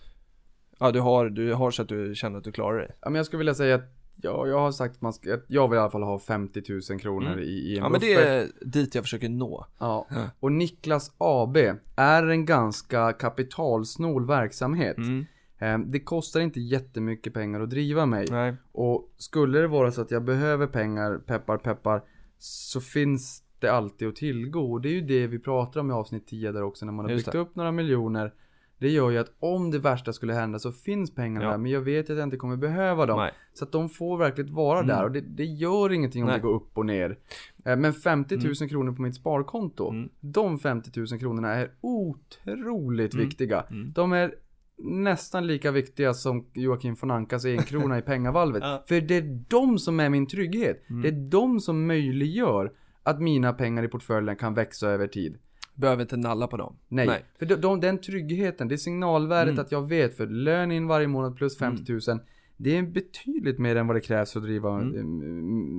S1: Ja, du har, du har så att du känner att du klarar dig.
S2: ja men jag skulle vilja säga att Ja, jag har sagt att man ska, jag vill i alla fall ha 50 000 kronor
S1: Mm.
S2: i, i en
S1: Ja, men det
S2: buffert.
S1: är dit jag försöker nå.
S2: Ja, och Niklas AB är en ganska kapitalsnål verksamhet.
S1: Mm.
S2: Eh, Det kostar inte jättemycket pengar att driva mig.
S1: Nej.
S2: Och skulle det vara så att jag behöver pengar, peppar peppar, så finns det alltid att tillgå. Och det är ju det vi pratar om i avsnitt 10 där också, när man har
S1: Just
S2: byggt
S1: det.
S2: upp några miljoner. Det gör ju att om det värsta skulle hända så finns pengarna
S1: Ja.
S2: där, men jag vet att jag inte kommer behöva dem.
S1: Nej.
S2: Så att de får verkligen vara
S1: Mm.
S2: där och det, det gör ingenting om
S1: Nej.
S2: det går upp och ner. Eh, Men 50 000
S1: Mm.
S2: kronor på mitt sparkonto,
S1: Mm.
S2: de 50 000 kronorna är otroligt
S1: Mm.
S2: viktiga.
S1: Mm.
S2: De är nästan lika viktiga som Joakim von Ankas en krona i pengavalvet. [laughs]
S1: Ja.
S2: För det är de som är min trygghet.
S1: Mm.
S2: Det är de som möjliggör att mina pengar i portföljen kan växa över tid.
S1: Behöver inte nalla på dem.
S2: Nej,
S1: Nej.
S2: för de, de, den tryggheten, det signalvärdet
S1: Mm.
S2: att jag vet för lön in varje månad plus 50 000 Det är betydligt mer än vad det krävs för att driva
S1: Mm.
S2: eh,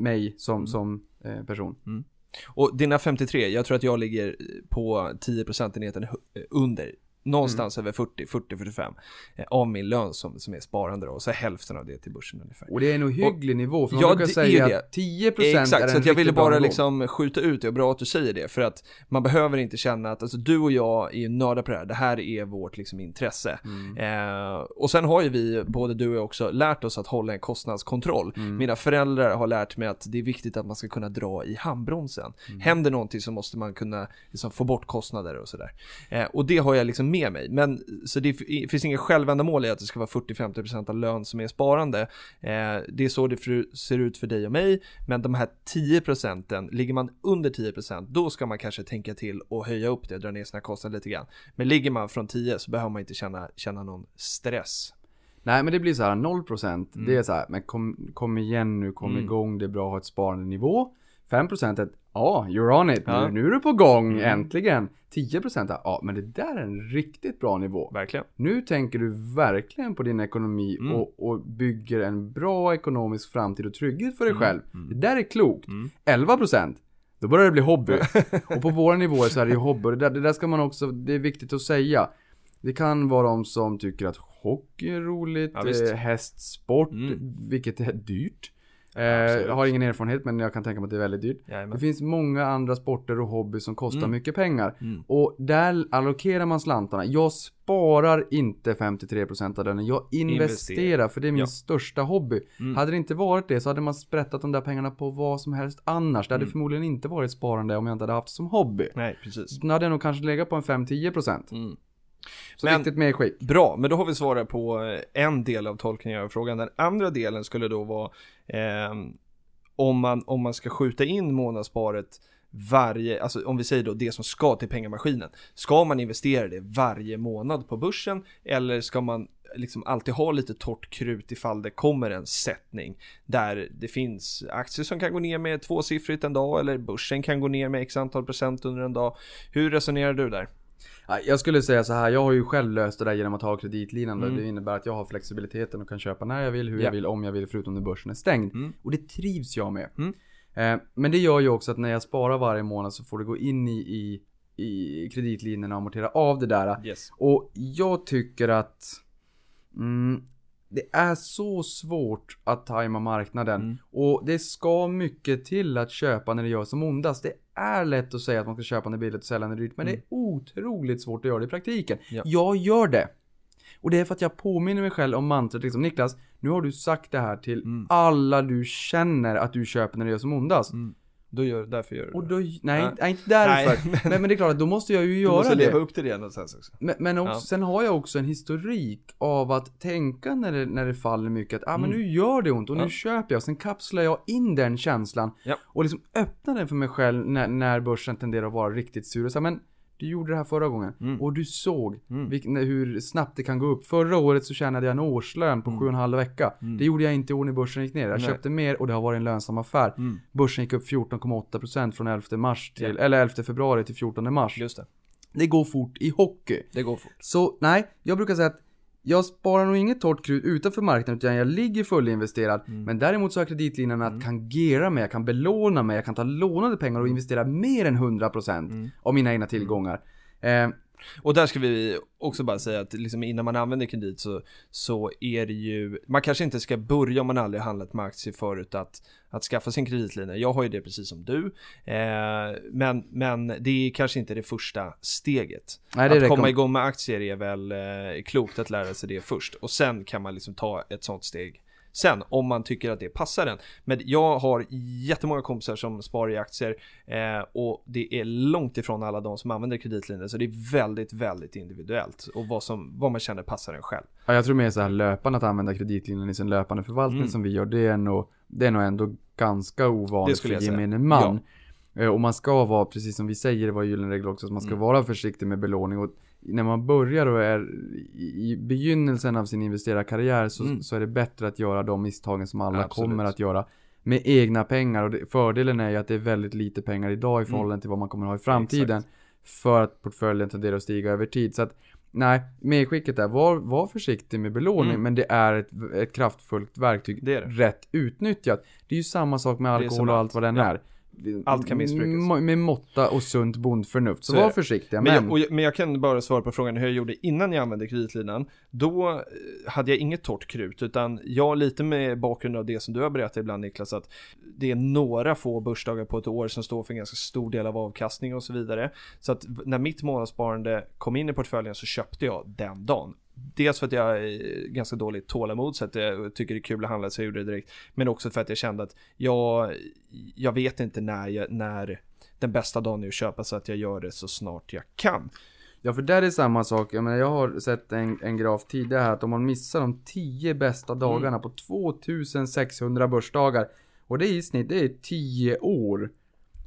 S2: mig som,
S1: Mm.
S2: som eh, person.
S1: Och dina 53, jag tror att jag ligger på 10 procentenheten hu- under. Någonstans
S2: Mm.
S1: över 40, 40-45 eh, av min lön som, som är sparande då. Och så hälften av det till börsen ungefär.
S2: Och det är nog hygglig nivå, för man
S1: Ja,
S2: brukar
S1: är
S2: säga
S1: det.
S2: att 10% är
S1: Exakt,
S2: en
S1: så att jag ville bara liksom skjuta ut det och bra att du säger det för att man behöver inte känna att alltså, du och jag är ju nördar på det här, det här är vårt liksom intresse.
S2: Mm.
S1: Eh, och sen har ju vi, både du och jag också, lärt oss att hålla en kostnadskontroll.
S2: Mm.
S1: Mina föräldrar har lärt mig att det är viktigt att man ska kunna dra i handbromsen.
S2: Mm.
S1: Händer någonting så måste man kunna liksom, få bort kostnader och sådär. Eh, och det har jag liksom med mig. Men så det finns inget självändamål i att det ska vara 40-50% av lön som är sparande. Eh, det är så det ser ut för dig och mig, men de här 10% ligger man under 10% då ska man kanske tänka till och höja upp det, dra ner sina kostnader lite grann. Men ligger man från 10 så behöver man inte känna, känna någon stress.
S2: Nej men det blir så här 0% mm. det är så här, men kom, kom igen nu, kom mm. igång, det är bra att ha ett sparande nivå. 5% är ja, you're on it, ja. nu, nu är du på gång, mm. äntligen. 10% är, ja men det där är en riktigt bra nivå.
S1: Verkligen.
S2: Nu tänker du verkligen på din ekonomi mm. och, och, bygger en bra ekonomisk framtid och trygghet för dig mm. själv. Mm. Det där är klokt. 11% då börjar det bli hobby. [laughs] och på våra nivåer så är det ju hobby. Det där, det där ska man också, det är viktigt att säga. Det kan vara de som tycker att hockey är roligt, ja, eh, hästsport, mm. vilket är dyrt. Eh, jag har ingen erfarenhet men jag kan tänka mig att det är väldigt dyrt. Jajamän. Det finns många andra sporter och hobby som kostar mm. mycket pengar. Mm. Och där allokerar man slantarna. Jag sparar inte 53% av den. Jag investerar, investerar för det är min ja. största hobby. Mm. Hade det inte varit det så hade man sprättat de där pengarna på vad som helst annars. Det hade mm. förmodligen inte varit sparande om jag inte hade haft det som hobby.
S1: Nej, precis.
S2: Då hade jag nog kanske legat på en 5-10%. Så men, viktigt medskick.
S1: Bra, men då har vi svarat på eh, en del av tolkningen av frågan. Den andra delen skulle då vara eh, om, man, om man ska skjuta in månadssparet varje, alltså om vi säger då det som ska till pengamaskinen. Ska man investera det varje månad på börsen eller ska man liksom alltid ha lite torrt krut ifall det kommer en sättning där det finns aktier som kan gå ner med tvåsiffrigt en dag eller börsen kan gå ner med x antal procent under en dag. Hur resonerar du där?
S2: Jag skulle säga så här, jag har ju själv löst det där genom att ha kreditlinande. Mm. Det innebär att jag har flexibiliteten och kan köpa när jag vill, hur ja. jag vill, om jag vill, förutom när börsen är stängd. Mm. Och det trivs jag med. Mm. Eh, men det gör ju också att när jag sparar varje månad så får det gå in i, i, i kreditlinjerna och amortera av det där.
S1: Yes.
S2: Och jag tycker att mm, det är så svårt att tajma marknaden. Mm. Och det ska mycket till att köpa när det gör som ondast. Det är lätt att säga att man ska köpa när det är billigt och sälja när det är dyrt. Men mm. det är otroligt svårt att göra det i praktiken. Ja. Jag gör det. Och det är för att jag påminner mig själv om mantrat liksom, Niklas, nu har du sagt det här till mm. alla du känner att du köper när det gör som ondast. Mm.
S1: Då gör, därför gör du
S2: och då. Nej, ja. nej, inte därför. Nej, men, [laughs] men, det är klart att då måste jag ju göra det. Du måste
S1: leva upp till det någonstans också.
S2: Men, men också, ja. sen har jag också en historik av att tänka när det, när det faller mycket att ah, men mm. nu gör det ont och ja. nu köper jag. Sen kapslar jag in den känslan och liksom öppnar den för mig själv när, när börsen tenderar att vara riktigt sur. Och så, men du gjorde det här förra gången mm. och du såg mm. vilk, hur snabbt det kan gå upp. Förra året så tjänade jag en årslön på mm. 7,5 vecka. Mm. Det gjorde jag inte i år när börsen gick ner. Jag Nej. köpte mer och det har varit en lönsam affär. Mm. Börsen gick upp 14,8% från 11 mars till, ja. eller 11 februari till 14 mars.
S1: Just det.
S2: Det går fort i hockey.
S1: Det går fort.
S2: Så nej, jag brukar säga att jag sparar nog inget torrt krut utanför marknaden utan jag ligger fullinvesterad. Mm. Men däremot så har kreditlinjerna att mm. kangera mig, jag kan belåna mig, jag kan ta lånade pengar och mm. investera mer än 100% mm. av mina egna tillgångar. Eh,
S1: och där ska vi också bara säga att liksom innan man använder kredit så, så är det ju, man kanske inte ska börja om man aldrig handlat med aktier förut att, att skaffa sin kreditlinje. Jag har ju det precis som du. Eh, men, men det är kanske inte det första steget. Nej, det att komma igång med aktier är väl eh, klokt att lära sig det först. Och sen kan man liksom ta ett sånt steg sen om man tycker att det passar en. Men jag har jättemånga kompisar som sparar i aktier eh, och det är långt ifrån alla de som använder kreditlinjer så det är väldigt, väldigt individuellt och vad, som, vad man känner passar en själv.
S2: Ja, jag tror mer så här löpande att använda kreditlinjen i sin löpande förvaltning mm. som vi gör, det är nog, det är nog ändå ganska ovanligt för gemene man. Ja. Eh, och man ska vara, precis som vi säger, det var gyllene regel också, att man ska mm. vara försiktig med belåning. Och när man börjar och är i begynnelsen av sin investerarkarriär så, mm. så är det bättre att göra de misstagen som alla Absolut. kommer att göra med egna pengar. Och det, fördelen är ju att det är väldigt lite pengar idag i mm. förhållande mm. till vad man kommer ha i framtiden. Exakt. För att portföljen tenderar att stiga över tid. Så att nej, medskicket är var, var försiktig med belåning. Mm. Men det är ett, ett kraftfullt verktyg. Det är det. Rätt utnyttjat. Det är ju samma sak med alkohol och allt vad den ja. är.
S1: Allt kan missbrukas.
S2: Med måtta och sunt bondförnuft. Så, så var försiktiga. Men,
S1: men... Jag, men jag kan bara svara på frågan hur jag gjorde innan jag använde kreditlinan. Då eh, hade jag inget torrt krut, utan jag lite med bakgrund av det som du har berättat ibland Niklas, att det är några få börsdagar på ett år som står för en ganska stor del av avkastning och så vidare. Så att när mitt månadssparande kom in i portföljen så köpte jag den dagen dels för att jag är ganska dåligt tålamod så att jag tycker det är kul att handla så jag gjorde det direkt. Men också för att jag kände att jag, jag vet inte när, jag, när den bästa dagen är att köpa så att jag gör det så snart jag kan.
S2: Ja, för där är samma sak. Jag menar, jag har sett en, en graf tidigare här att om man missar de 10 bästa dagarna på 2600 börsdagar och det är i snitt, det är 10 år.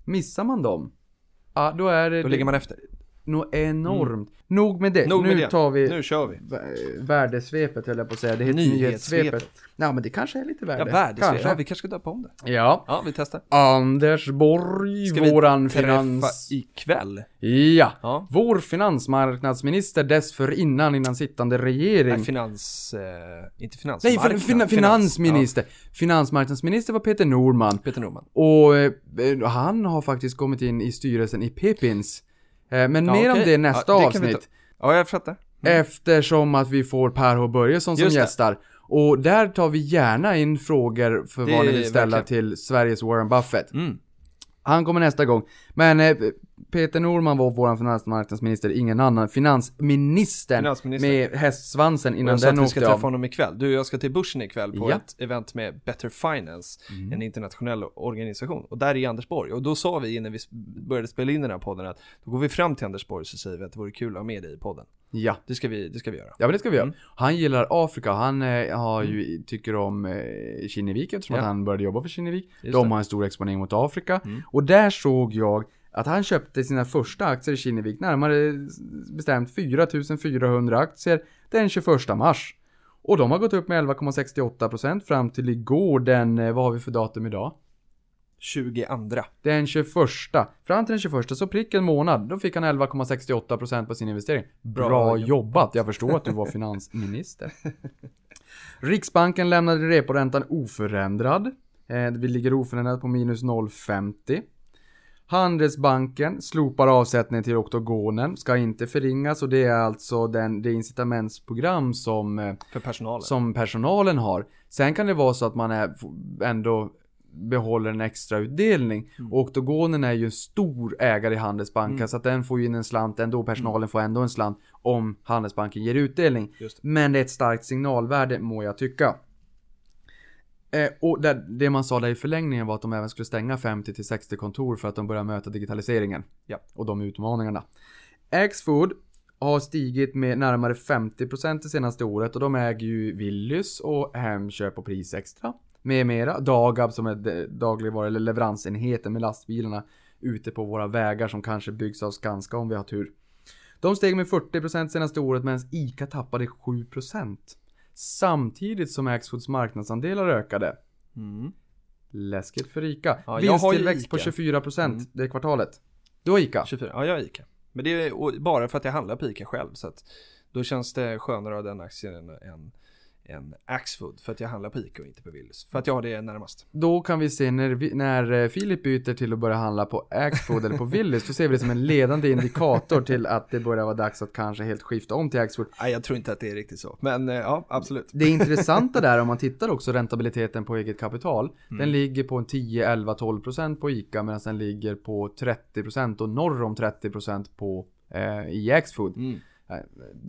S2: Missar man dem, ja då är det,
S1: Då ligger man efter.
S2: Något enormt. Nog med det.
S1: Nog
S2: nu
S1: med det.
S2: tar vi
S1: Nu kör vi.
S2: vä- värdesvepet höll jag på att säga. Det heter
S1: Nyhetssvepet.
S2: nyhetssvepet. Ja, men det kanske är lite värde.
S1: Ja, värdesvep.
S2: Kanske.
S1: Ja, vi kanske ska döpa om det.
S2: Ja.
S1: Ja, vi testar.
S2: Anders Borg,
S1: Ska vi
S2: våran
S1: träffa
S2: finans...
S1: ikväll?
S2: Ja.
S1: Ja.
S2: Vår finansmarknadsminister dessförinnan innan sittande regering.
S1: Nej, finans... Eh, inte
S2: Nej,
S1: finansmarknad.
S2: fin, fin, finansminister. Finansmarknadsminister var Peter Norman.
S1: Ja, Peter Norman.
S2: Och eh, han har faktiskt kommit in i styrelsen i Pepins. Eh, men
S1: Ja,
S2: mer om
S1: okej.
S2: det nästa
S1: Ja, det
S2: avsnitt.
S1: Ja, jag fattar.
S2: Eftersom att vi får Per H Börjesson som gästar. Och där tar vi gärna in frågor för
S1: Det
S2: vad ni vill ställa
S1: verkligen.
S2: till Sveriges Warren Buffett.
S1: Mm.
S2: Han kommer nästa gång. Men eh, Peter Norman var vår finansmarknadsminister, ingen annan. Finansministern
S1: Finansministern.
S2: med hästsvansen innan
S1: jag sa att
S2: den
S1: vi ska
S2: åkte
S1: träffa
S2: av.
S1: honom ikväll. Du och jag ska till börsen ikväll på
S2: Ja. Mm.
S1: ett event med Better Finance, en internationell organisation. Och där är Anders Borg. Och då sa vi innan vi började spela in den här podden att då går vi fram till Anders Borg och så säger vi att det vore kul att ha med dig i podden.
S2: Ja.
S1: Det ska vi, det ska vi göra.
S2: Ja men det ska vi göra.
S1: Mm.
S2: Han gillar Afrika, han eh, har ju, tycker om eh, Kinnevik eftersom
S1: Ja.
S2: att han började jobba för Kinnevik.
S1: Just
S2: De
S1: det.
S2: har en stor exponering mot Afrika.
S1: Mm.
S2: Och där såg jag att han köpte sina första aktier i Kinnevik, närmare bestämt 4400 aktier den 21 mars. Och de har gått upp med 11,68% fram till igår den, eh, vad har vi för datum idag?
S1: 22.
S2: Den 21. Fram till den 21 så prick en månad. Då fick han 11,68% på sin investering. Bra,
S1: Bra
S2: jobbat. Jag förstår att du var [laughs] finansminister. Riksbanken lämnade reporäntan oförändrad. Eh, Vi ligger oförändrat på minus 0,50. Handelsbanken slopar avsättningen till oktogonen, ska inte förringas och det är alltså den, det incitamentsprogram som eh,
S1: personalen.
S2: som personalen har. Sen kan det vara så att man är, ändå behåller en extra utdelning.
S1: Mm.
S2: Och Oktogonen är ju en stor ägare i Handelsbanken
S1: Mm.
S2: så att den får ju in en slant ändå. Personalen får ändå en slant om Handelsbanken ger utdelning. Men det är ett starkt signalvärde må jag tycka. Eh, och det, det man sa där i förlängningen var att de även skulle stänga 50 till 60 kontor för att de börjar möta digitaliseringen.
S1: Ja.
S2: Och de utmaningarna. Axfood har stigit med närmare 50% det senaste året och de äger ju Willys och Hemköp och Prisextra. Med mera. Dagab som är dagligvaru eller leveransenheten med lastbilarna ute på våra vägar som kanske byggs av Skanska om vi har tur. De steg med 40% senaste året medan ICA tappade 7%. Samtidigt som Axfoods marknadsandelar ökade.
S1: Mm.
S2: Läskigt för ICA.
S1: Ja, har
S2: Vinsttillväxt på
S1: ICA.
S2: 24%
S1: Mm.
S2: det kvartalet. Du har ICA?
S1: 24. Ja, jag är ICA. Men det är bara för att jag handlar på ICA själv. Så att då känns det skönare av den aktien än, än, än Axfood. För att jag handlar på ICA och inte på Willys. För att jag har det närmast.
S2: Då kan vi se när, vi, när eh, Filip byter till att börja handla på Axfood eller på Willys, då ser vi det som en ledande indikator till att det börjar vara dags att kanske helt skifta om till Axfood.
S1: Nej, jag tror inte att det är riktigt så. Men eh, ja, absolut.
S2: Det intressanta där om man tittar också räntabiliteten på eget kapital.
S1: Mm.
S2: Den ligger på en 10, 11, 12% på ICA medan den ligger på 30% och norr om 30% på eh, i Axfood.
S1: Mm.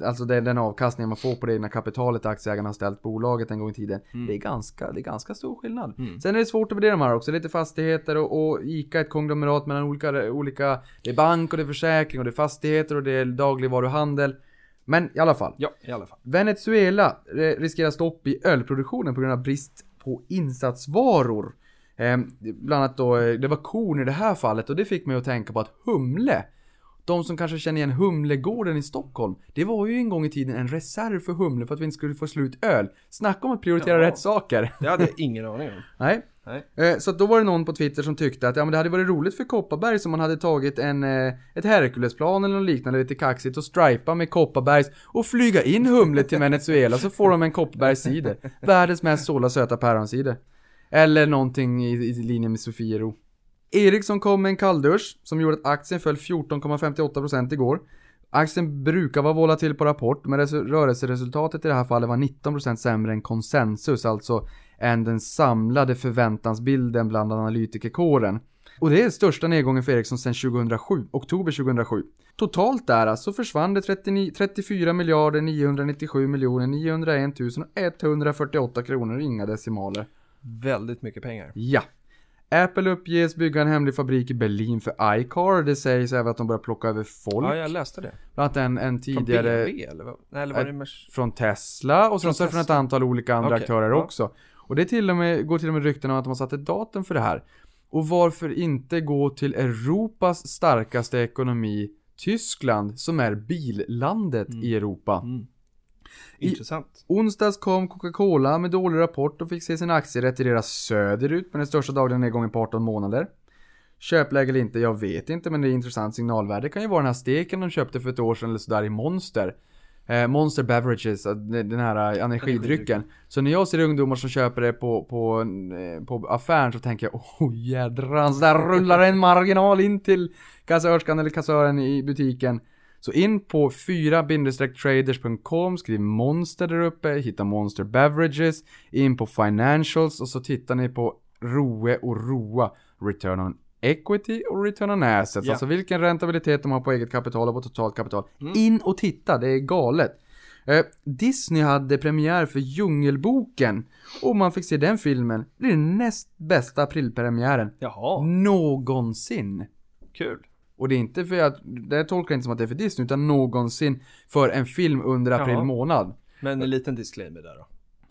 S2: Alltså det den avkastning man får på det egna kapitalet aktieägarna har ställt bolaget en gång i tiden.
S1: Mm.
S2: Det, är ganska, det är ganska stor skillnad.
S1: Mm.
S2: Sen är det svårt att värdera de här också. Lite fastigheter och, och ICA ett konglomerat mellan olika, olika... Det är bank och det är försäkring och det är fastigheter och det är dagligvaruhandel. Men i alla fall.
S1: Ja, i alla fall.
S2: Venezuela eh, riskerar stopp i ölproduktionen på grund av brist på insatsvaror. Eh, bland annat då, eh, det var korn i det här fallet och det fick mig att tänka på att humle de som kanske känner igen Humlegården i Stockholm. Det var ju en gång i tiden en reserv för humle för att vi inte skulle få slut öl. Snacka om att prioritera
S1: Ja.
S2: rätt saker. [laughs]
S1: Det hade jag ingen aning om.
S2: Nej.
S1: Nej.
S2: Eh, Så då var det någon på Twitter som tyckte att ja, men det hade varit roligt för Kopparberg som man hade tagit en, eh, ett Herculesplan eller något liknande lite kaxigt och stripa med Kopparbergs och flyga in Humle till Venezuela så får de en Kopparbergscider. Världens mest sålda söta päronsider. Eller någonting i, i linje med Sofiero. Ericsson kom med en kalldusch som gjorde att aktien föll 14,58% igår. Aktien brukar vara volatil på rapport, men resu- rörelseresultatet i det här fallet var 19% sämre än konsensus, alltså än den samlade förväntansbilden bland analytikerkåren. Och det är största nedgången för Ericsson sedan 2007, oktober 2007. Totalt där alltså försvann det 39, 34 miljarder 997 miljoner 901 000 och 148 kronor, inga decimaler.
S1: Väldigt mycket pengar.
S2: Ja. Apple uppges bygga en hemlig fabrik i Berlin för iCar. Det sägs även att de börjar plocka över folk.
S1: Ja, jag läste det.
S2: Bland annat en, en
S1: Från
S2: tidigare
S1: BMW eller vad? Nej, eller var det Mers-
S2: från Tesla och sen
S1: Från
S2: så från ett antal olika andra
S1: Okej,
S2: aktörer
S1: ja.
S2: också. Och det till och med, går till och med rykten om att de har satt ett datum för det här. Och varför inte gå till Europas starkaste ekonomi, Tyskland, som är billandet i Europa.
S1: Mm.
S2: I-
S1: Intressant.
S2: Onsdags kom Coca-Cola med dålig rapport och fick se sin aktie retireras söderut med den största dagliga nedgången på 18 månader. Köpläge eller inte, jag vet inte men det är intressant signalvärde. Det kan ju vara den här steken de köpte för ett år sedan eller sådär i Monster. Eh, Monster Beverages, eh, den här eh, energidrycken. Så när jag ser ungdomar som köper det på, på, eh, på affären så tänker jag oh jädrans, där rullar en marginal in till kassörskan eller kassören i butiken. Så in på 4-traders.com, skriv monster där uppe, hitta monster beverages, in på financials och så tittar ni på ROE och ROA, return on equity och return on assets.
S1: Ja.
S2: Alltså vilken räntabilitet de har på eget kapital och på totalt kapital. In och titta, det är galet. Eh, Disney hade premiär för Djungelboken och man fick se den filmen. Det blir den näst bästa aprilpremiären
S1: Jaha,
S2: någonsin.
S1: kul.
S2: Och det är inte för att, det tolkar jag inte som att det är för Disney, utan någonsin för en film under april
S1: Jaha.
S2: månad.
S1: Men en liten disclaimer där då.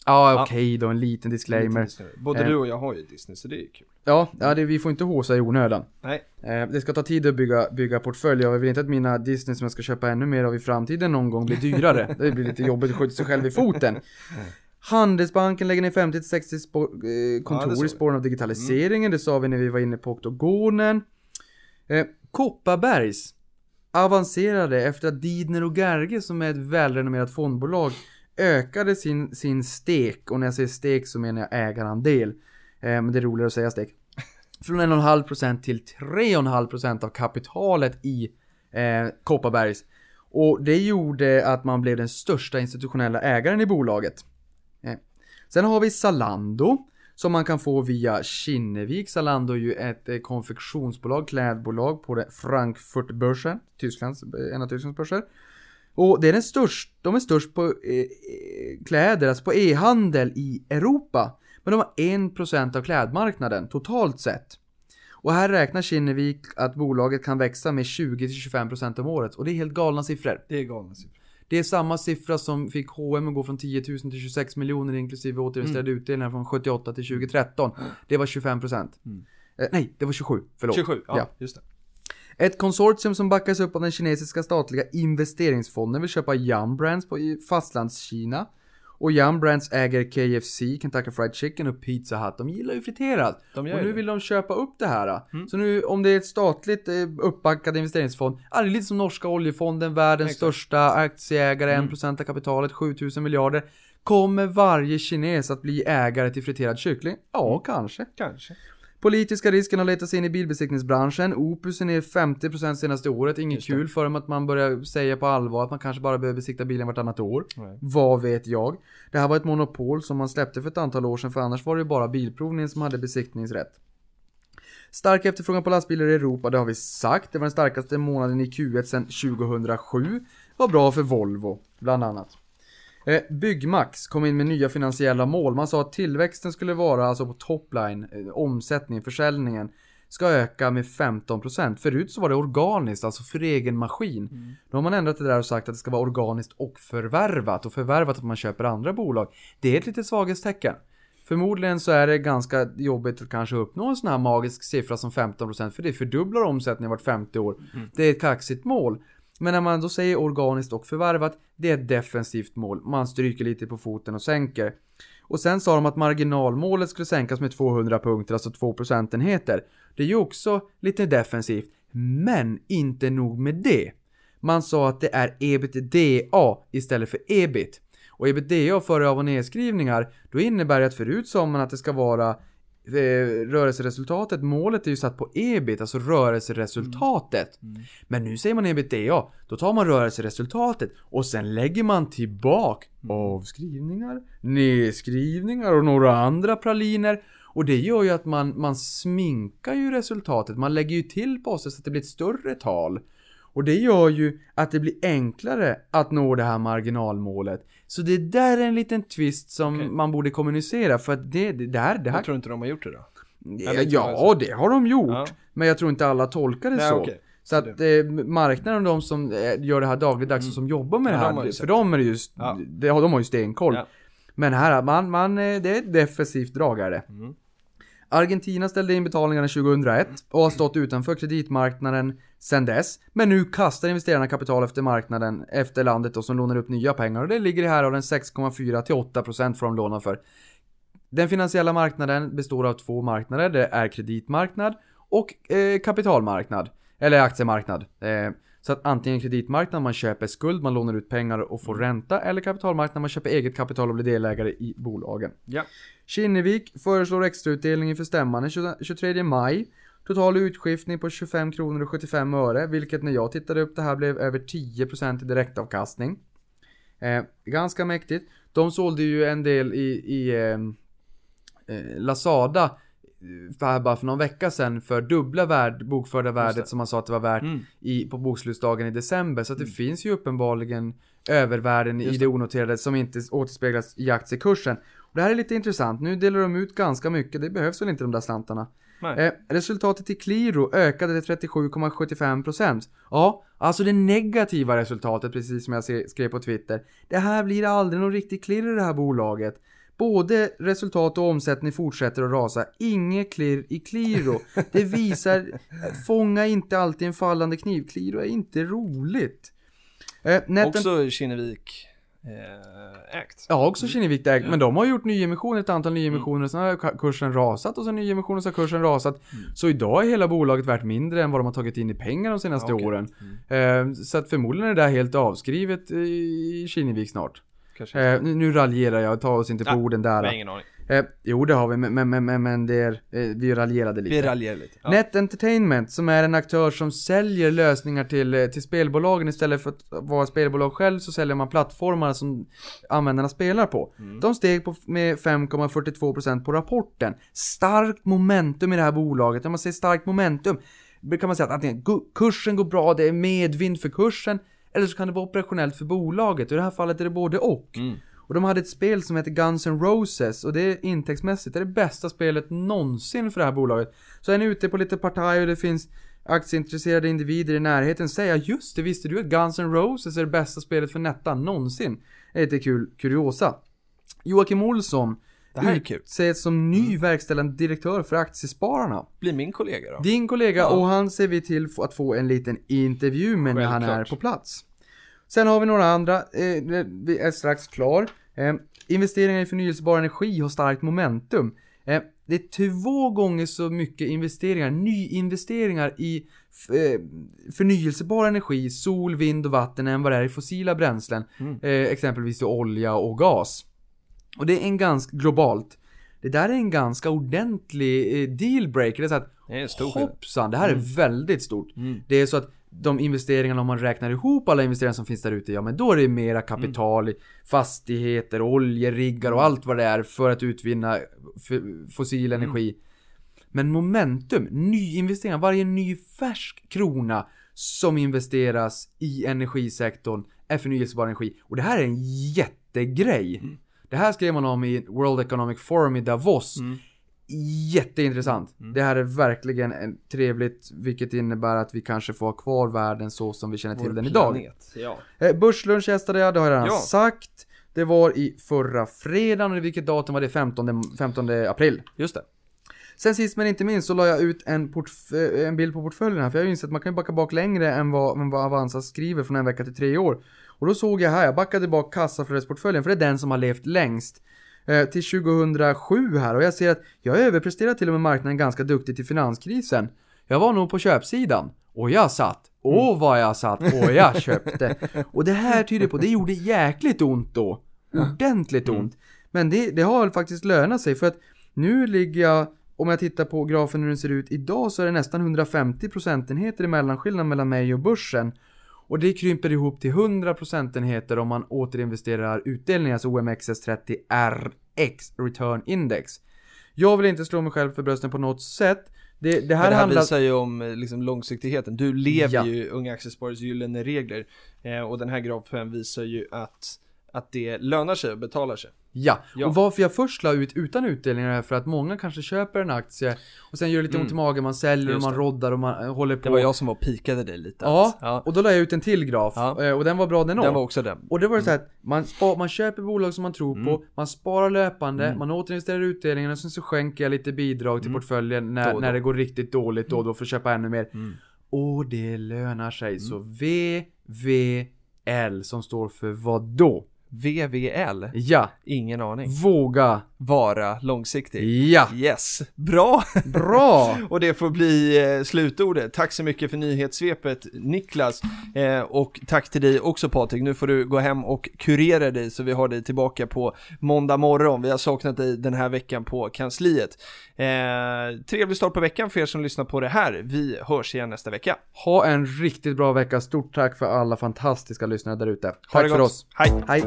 S2: Ja, okej då, en liten
S1: En
S2: disclaimer.
S1: liten disclaimer. Både
S2: Eh.
S1: du och jag har ju Disney, så det är ju kul.
S2: Ja, ja det, vi får inte håsa i onödan.
S1: Nej,
S2: Eh, det ska ta tid att bygga, bygga portfölj. Jag vill inte att mina Disney som jag ska köpa ännu mer av i framtiden någon gång blir dyrare. [laughs] Det blir lite jobbigt att skjuta sig själv i foten. Handelsbanken lägger ner 50-60 spår, eh, kontor
S1: Ja,
S2: i spåren av digitaliseringen. Det sa vi när vi var inne på oktogonen. Kopparbergs avancerade efter att Didner och Gerge som är ett välrenommerat fondbolag ökade sin, sin stek. Och när jag säger stek så menar jag ägarandel. Eh, men det är roligare att säga stek. Från 1,5% till 3,5% av kapitalet i eh, Kopparbergs. Och det gjorde att man blev den största institutionella ägaren i bolaget. Eh. Sen har vi Zalando. Som man kan få via Kinnevik. Zalando är ju ett eh, konfektionsbolag, klädbolag på Frankfurtbörsen. Tysklands, eh, en av Tysklands börser. Och det är den störst, de är störst på eh, eh kläder, alltså på e-handel i Europa. Men de har 1% av klädmarknaden totalt sett. Och här räknar Kinnevik att bolaget kan växa med 20-25% om året. Och det är helt galna siffror.
S1: det är galna siffror.
S2: Det är samma siffra som fick H&M att gå från 10 000 till 26 miljoner inklusive återinvesterade utdelningar från 78 till 2013. Det var 25%. Eh, nej, det var 27. Förlåt.
S1: 27, ja,
S2: Ja.
S1: just det.
S2: Ett konsortium som backas upp av den kinesiska statliga investeringsfonden vill köpa Yum Brands på fastlandskina. Och Yum Brands äger KFC, Kentucky Fried Chicken och Pizza Hut. De gillar ju friterat. Och nu
S1: det.
S2: vill de köpa upp det här. Så nu om det är ett statligt eh, uppbackad investeringsfond. Det är lite som norska oljefonden, världens
S1: Exakt. Mm.
S2: största aktieägare, 1% av kapitalet, 7000 miljarder. Kommer varje kines att bli ägare till friterad kyckling? Ja,
S1: Mm.
S2: kanske.
S1: Kanske.
S2: Politiska risken har letat sig in i bilbesiktningsbranschen. Opus är ner 50% senaste året. Inget kul för dem att man börjar säga på allvar att man kanske bara behöver besikta bilen vartannat år.
S1: Nej.
S2: Vad vet jag? Det här var ett monopol som man släppte för ett antal år sedan för annars var det ju bara bilprovningen som hade besiktningsrätt. Stark efterfrågan på lastbilar i Europa, det har vi sagt. Det var den starkaste månaden i Q1 sedan 2007. Var bra för Volvo, bland annat. Eh, Byggmax kom in med nya finansiella mål. Man sa att tillväxten skulle vara, alltså på topline, eh, omsättning, försäljningen, ska öka med 15%. Förut så var det organiskt, alltså för egen maskin. Nu har man ändrat det där och sagt att det ska vara organiskt och förvärvat. Och förvärvat att man köper andra bolag. Det är ett litet svaghetstecken. Förmodligen så är det ganska jobbigt att kanske uppnå en sån här magisk siffra som 15% för det fördubblar omsättningen vart 50 år. Det är ett kaxigt mål. Men när man då säger organiskt och förvärvat, det är ett defensivt mål. Man stryker lite på foten och sänker. Och sen sa de att marginalmålet skulle sänkas med 200 punkter, alltså 2 procentenheter. Det är ju också lite defensivt. Men inte nog med det. Man sa att det är ebitda istället för ebit. Och ebitda före av och nedskrivningar, då innebär det att förut sa man att det ska vara rörelseresultatet, målet är ju satt på ebit, alltså rörelseresultatet. Men nu säger man ebitda, då tar man rörelseresultatet och sen lägger man tillbaka avskrivningar, nedskrivningar och några andra praliner. Och det gör ju att man, man sminkar ju resultatet, man lägger ju till poster så att det blir ett större tal. Och det gör ju att det blir enklare att nå det här marginalmålet. Så det där är en liten twist som
S1: Okej.
S2: man borde kommunicera för att det, det, här, det här
S1: Jag tror inte de har gjort det då.
S2: Ja,
S1: vad
S2: det har de gjort.
S1: Ja.
S2: Men jag tror inte alla tolkar det
S1: Nej,
S2: så.
S1: okej.
S2: Så att eh, marknaden och de som eh, gör det här dagligdags och som jobbar med
S1: Mm. Ja,
S2: det
S1: de
S2: här,
S1: ju
S2: för dem är det just,
S1: Ja.
S2: har- de har ju stenkoll.
S1: Ja.
S2: Men här, man, man, eh, det är ett defensivt drag är det.
S1: Mm.
S2: Argentina ställde in betalningarna 2001 och har stått utanför kreditmarknaden sedan dess. Men nu kastar investerarna kapital efter marknaden, efter landet då, som lånar upp nya pengar och det ligger här av den 6,4 till 8% får de låna för. Den finansiella marknaden består av två marknader. Det är kreditmarknad och eh, kapitalmarknad. Eller aktiemarknad. Eh, så att antingen kreditmarknad, man köper skuld, man lånar ut pengar och får ränta. Eller kapitalmarknad, man köper eget kapital och blir delägare i bolagen.
S1: Ja.
S2: Kinnevik föreslår extrautdelning för stämman den 20 23 maj. Total utskiftning på 25 kronor och 75 öre, vilket när jag tittade upp det här blev över 10% i direktavkastning. Eh, ganska mäktigt. De sålde ju en del i, i eh, eh, Lazada eh, för bara för någon vecka sedan för dubbla värd, bokförda värdet som man sa att det var värt
S1: Mm.
S2: i, på bokslutsdagen i december. Så att det finns ju uppenbarligen övervärden i det onoterade som inte återspeglas i aktiekursen. Och det här är lite intressant. Nu delar de ut ganska mycket. Det behövs väl inte de där slantarna. Eh, resultatet i Qliro ökade till 37,75%. Ja, alltså det negativa resultatet, precis som jag skrev på Twitter. Det här blir aldrig någon riktig klirr i det här bolaget. Både resultat och omsättning fortsätter att rasa. Inget klirr i Qliro. Det visar, fånga inte alltid en fallande kniv. Qliro är inte roligt. Eh, netten...
S1: Också Kinnevik eh, ägt.
S2: Ja, också Kinnevik ägt, men de har gjort nyemission, ett antal nyemissioner, sen har kursen rasat och sen nyemission och så har kursen rasat. Så idag är hela bolaget värt mindre än vad de har tagit in i pengar de senaste
S1: Ja, okej.
S2: åren. Eh, så att förmodligen är det där helt avskrivet i Kinnevik snart.
S1: Kanske.
S2: Eh, nu, nu raljerar jag, ta oss inte på
S1: Ja,
S2: orden
S1: Jag
S2: där.
S1: ingen aning.
S2: Eh, jo, det har vi, men, men, men, men, det är, eh, vi raljerade lite.
S1: Vi raljerar lite. Ja.
S2: Net Entertainment som är en aktör som säljer lösningar till, eh, till spelbolagen istället för att vara spelbolag själv så säljer man plattformar som användarna spelar på. De steg på, med 5,42% på rapporten. Starkt momentum i det här bolaget. När man säger starkt momentum kan man säga att antingen kursen går bra, det är medvind för kursen eller så kan det vara operationellt för bolaget. Och i det här fallet är det både och. Och de hade ett spel som heter Guns N' Roses och det är intäktsmässigt det är det bästa spelet någonsin för det här bolaget. Så är ni ute på lite partaj och det finns aktieintresserade individer i närheten, säga just det, visste du att Guns N' Roses är det bästa spelet för Nettan någonsin? Det är lite kul kuriosa. Joakim Olsson
S1: Det här är kul.
S2: utses som ny verkställande direktör för Aktiespararna.
S1: Blir min kollega då?
S2: Din kollega och han ser vi till att få en liten intervju med när han är på plats. Sen har vi några andra, eh, vi är strax klar. Eh, investeringar i förnyelsebar energi har starkt momentum. Eh, det är två gånger så mycket investeringar, nyinvesteringar i eh, förnyelsebar energi, sol, vind och vatten än vad det är i fossila bränslen. Eh, exempelvis olja och gas. Och det är en ganska globalt. Det där är en ganska ordentlig eh, dealbreaker. Det är så att
S1: Det är stor
S2: hoppsan, det här är väldigt stort. Det är så att de investeringarna, om man räknar ihop alla investeringar som finns där ute, ja men då är det mera kapital i fastigheter, oljeriggar och allt vad det är för att utvinna fossil energi. Men momentum, nyinvesteringar, varje ny färsk krona som investeras i energisektorn är förnyelsebar energi. Och det här är en jättegrej. Det här skrev man om i World Economic Forum i Davos. Jätteintressant. Det här är verkligen en trevligt, vilket innebär att vi kanske får ha kvar världen så som vi känner till
S1: Vår
S2: den idag.
S1: planet. Ja.
S2: Eh, Börslunch gästade jag, det har jag redan
S1: Ja.
S2: sagt. Det var i förra fredagen, och vilket datum var det? 15, 15 april.
S1: Just det.
S2: Sen sist men inte minst så la jag ut en, en bild på portföljen här, för jag har ju insett att man kan ju backa bak längre än vad, än vad Avanza skriver från en vecka till tre år. Och då såg jag här, jag backade bak kassaflödesportföljen, för det är den som har levt längst. Eh, till 2007 här, och jag ser att jag överpresterar till och med marknaden ganska duktigt i finanskrisen. Jag var nog på köpsidan, och jag satt. Åh vad jag satt, och jag köpte. Och det här tyder på, det gjorde jäkligt ont då. Ordentligt ont. Men det, det har faktiskt lönat sig, för att nu ligger jag om jag tittar på grafen hur den ser ut idag så är det nästan 150 procentenheter i mellanskillnad mellan mig och börsen. Och det krymper ihop till 100 procentenheter om man återinvesterar utdelningen, alltså OMXS30 RX Return Index. Jag vill inte slå mig själv för brösten på något sätt. Det, det här,
S1: Men det här
S2: handlar...
S1: visar ju om eh, liksom, långsiktigheten. Du lever
S2: Ja.
S1: ju Unga Aktiesparares gyllene regler. Eh, och den här grafen visar ju att att det lönar sig och betalar sig.
S2: Ja.
S1: Ja.
S2: och varför jag först la ut utan utdelningar är för att många kanske köper en aktie och sen gör det lite ont i magen, man säljer och
S1: Mm.
S2: Man roddar och man eh, håller på.
S1: Det var jag som var pikade dig lite.
S2: Ja,
S1: ja.
S2: och då la jag ut en till graf
S1: Ja.
S2: eh, och den var bra den
S1: Den
S2: också.
S1: var också den.
S2: Och det var så här att man, spa, man köper bolag som man tror
S1: Mm.
S2: på, man sparar löpande, man återinvesterar utdelningen och sen så skänker jag lite bidrag till portföljen
S1: Då
S2: när, när
S1: då.
S2: det går riktigt dåligt då och då för att köpa ännu mer.
S1: Mm.
S2: Och det lönar sig. Så VVL som står för vad då?
S1: VVL?
S2: Ja,
S1: Ingen aning.
S2: våga.
S1: Vara långsiktig.
S2: Ja,
S1: Yes, bra!
S2: bra! [laughs]
S1: Och det får bli eh, slutordet. Tack så mycket för nyhetssvepet Niklas. Eh, och tack till dig också Patrik. Nu får du gå hem och kurera dig så vi har dig tillbaka på måndag morgon. Vi har saknat dig den här veckan på kansliet. Eh, trevlig start på veckan för er som lyssnar på det här. Vi hörs igen nästa vecka.
S2: Ha en riktigt bra vecka. Stort tack för alla fantastiska lyssnare där ute. Tack för oss.
S1: Hej!
S2: Hej!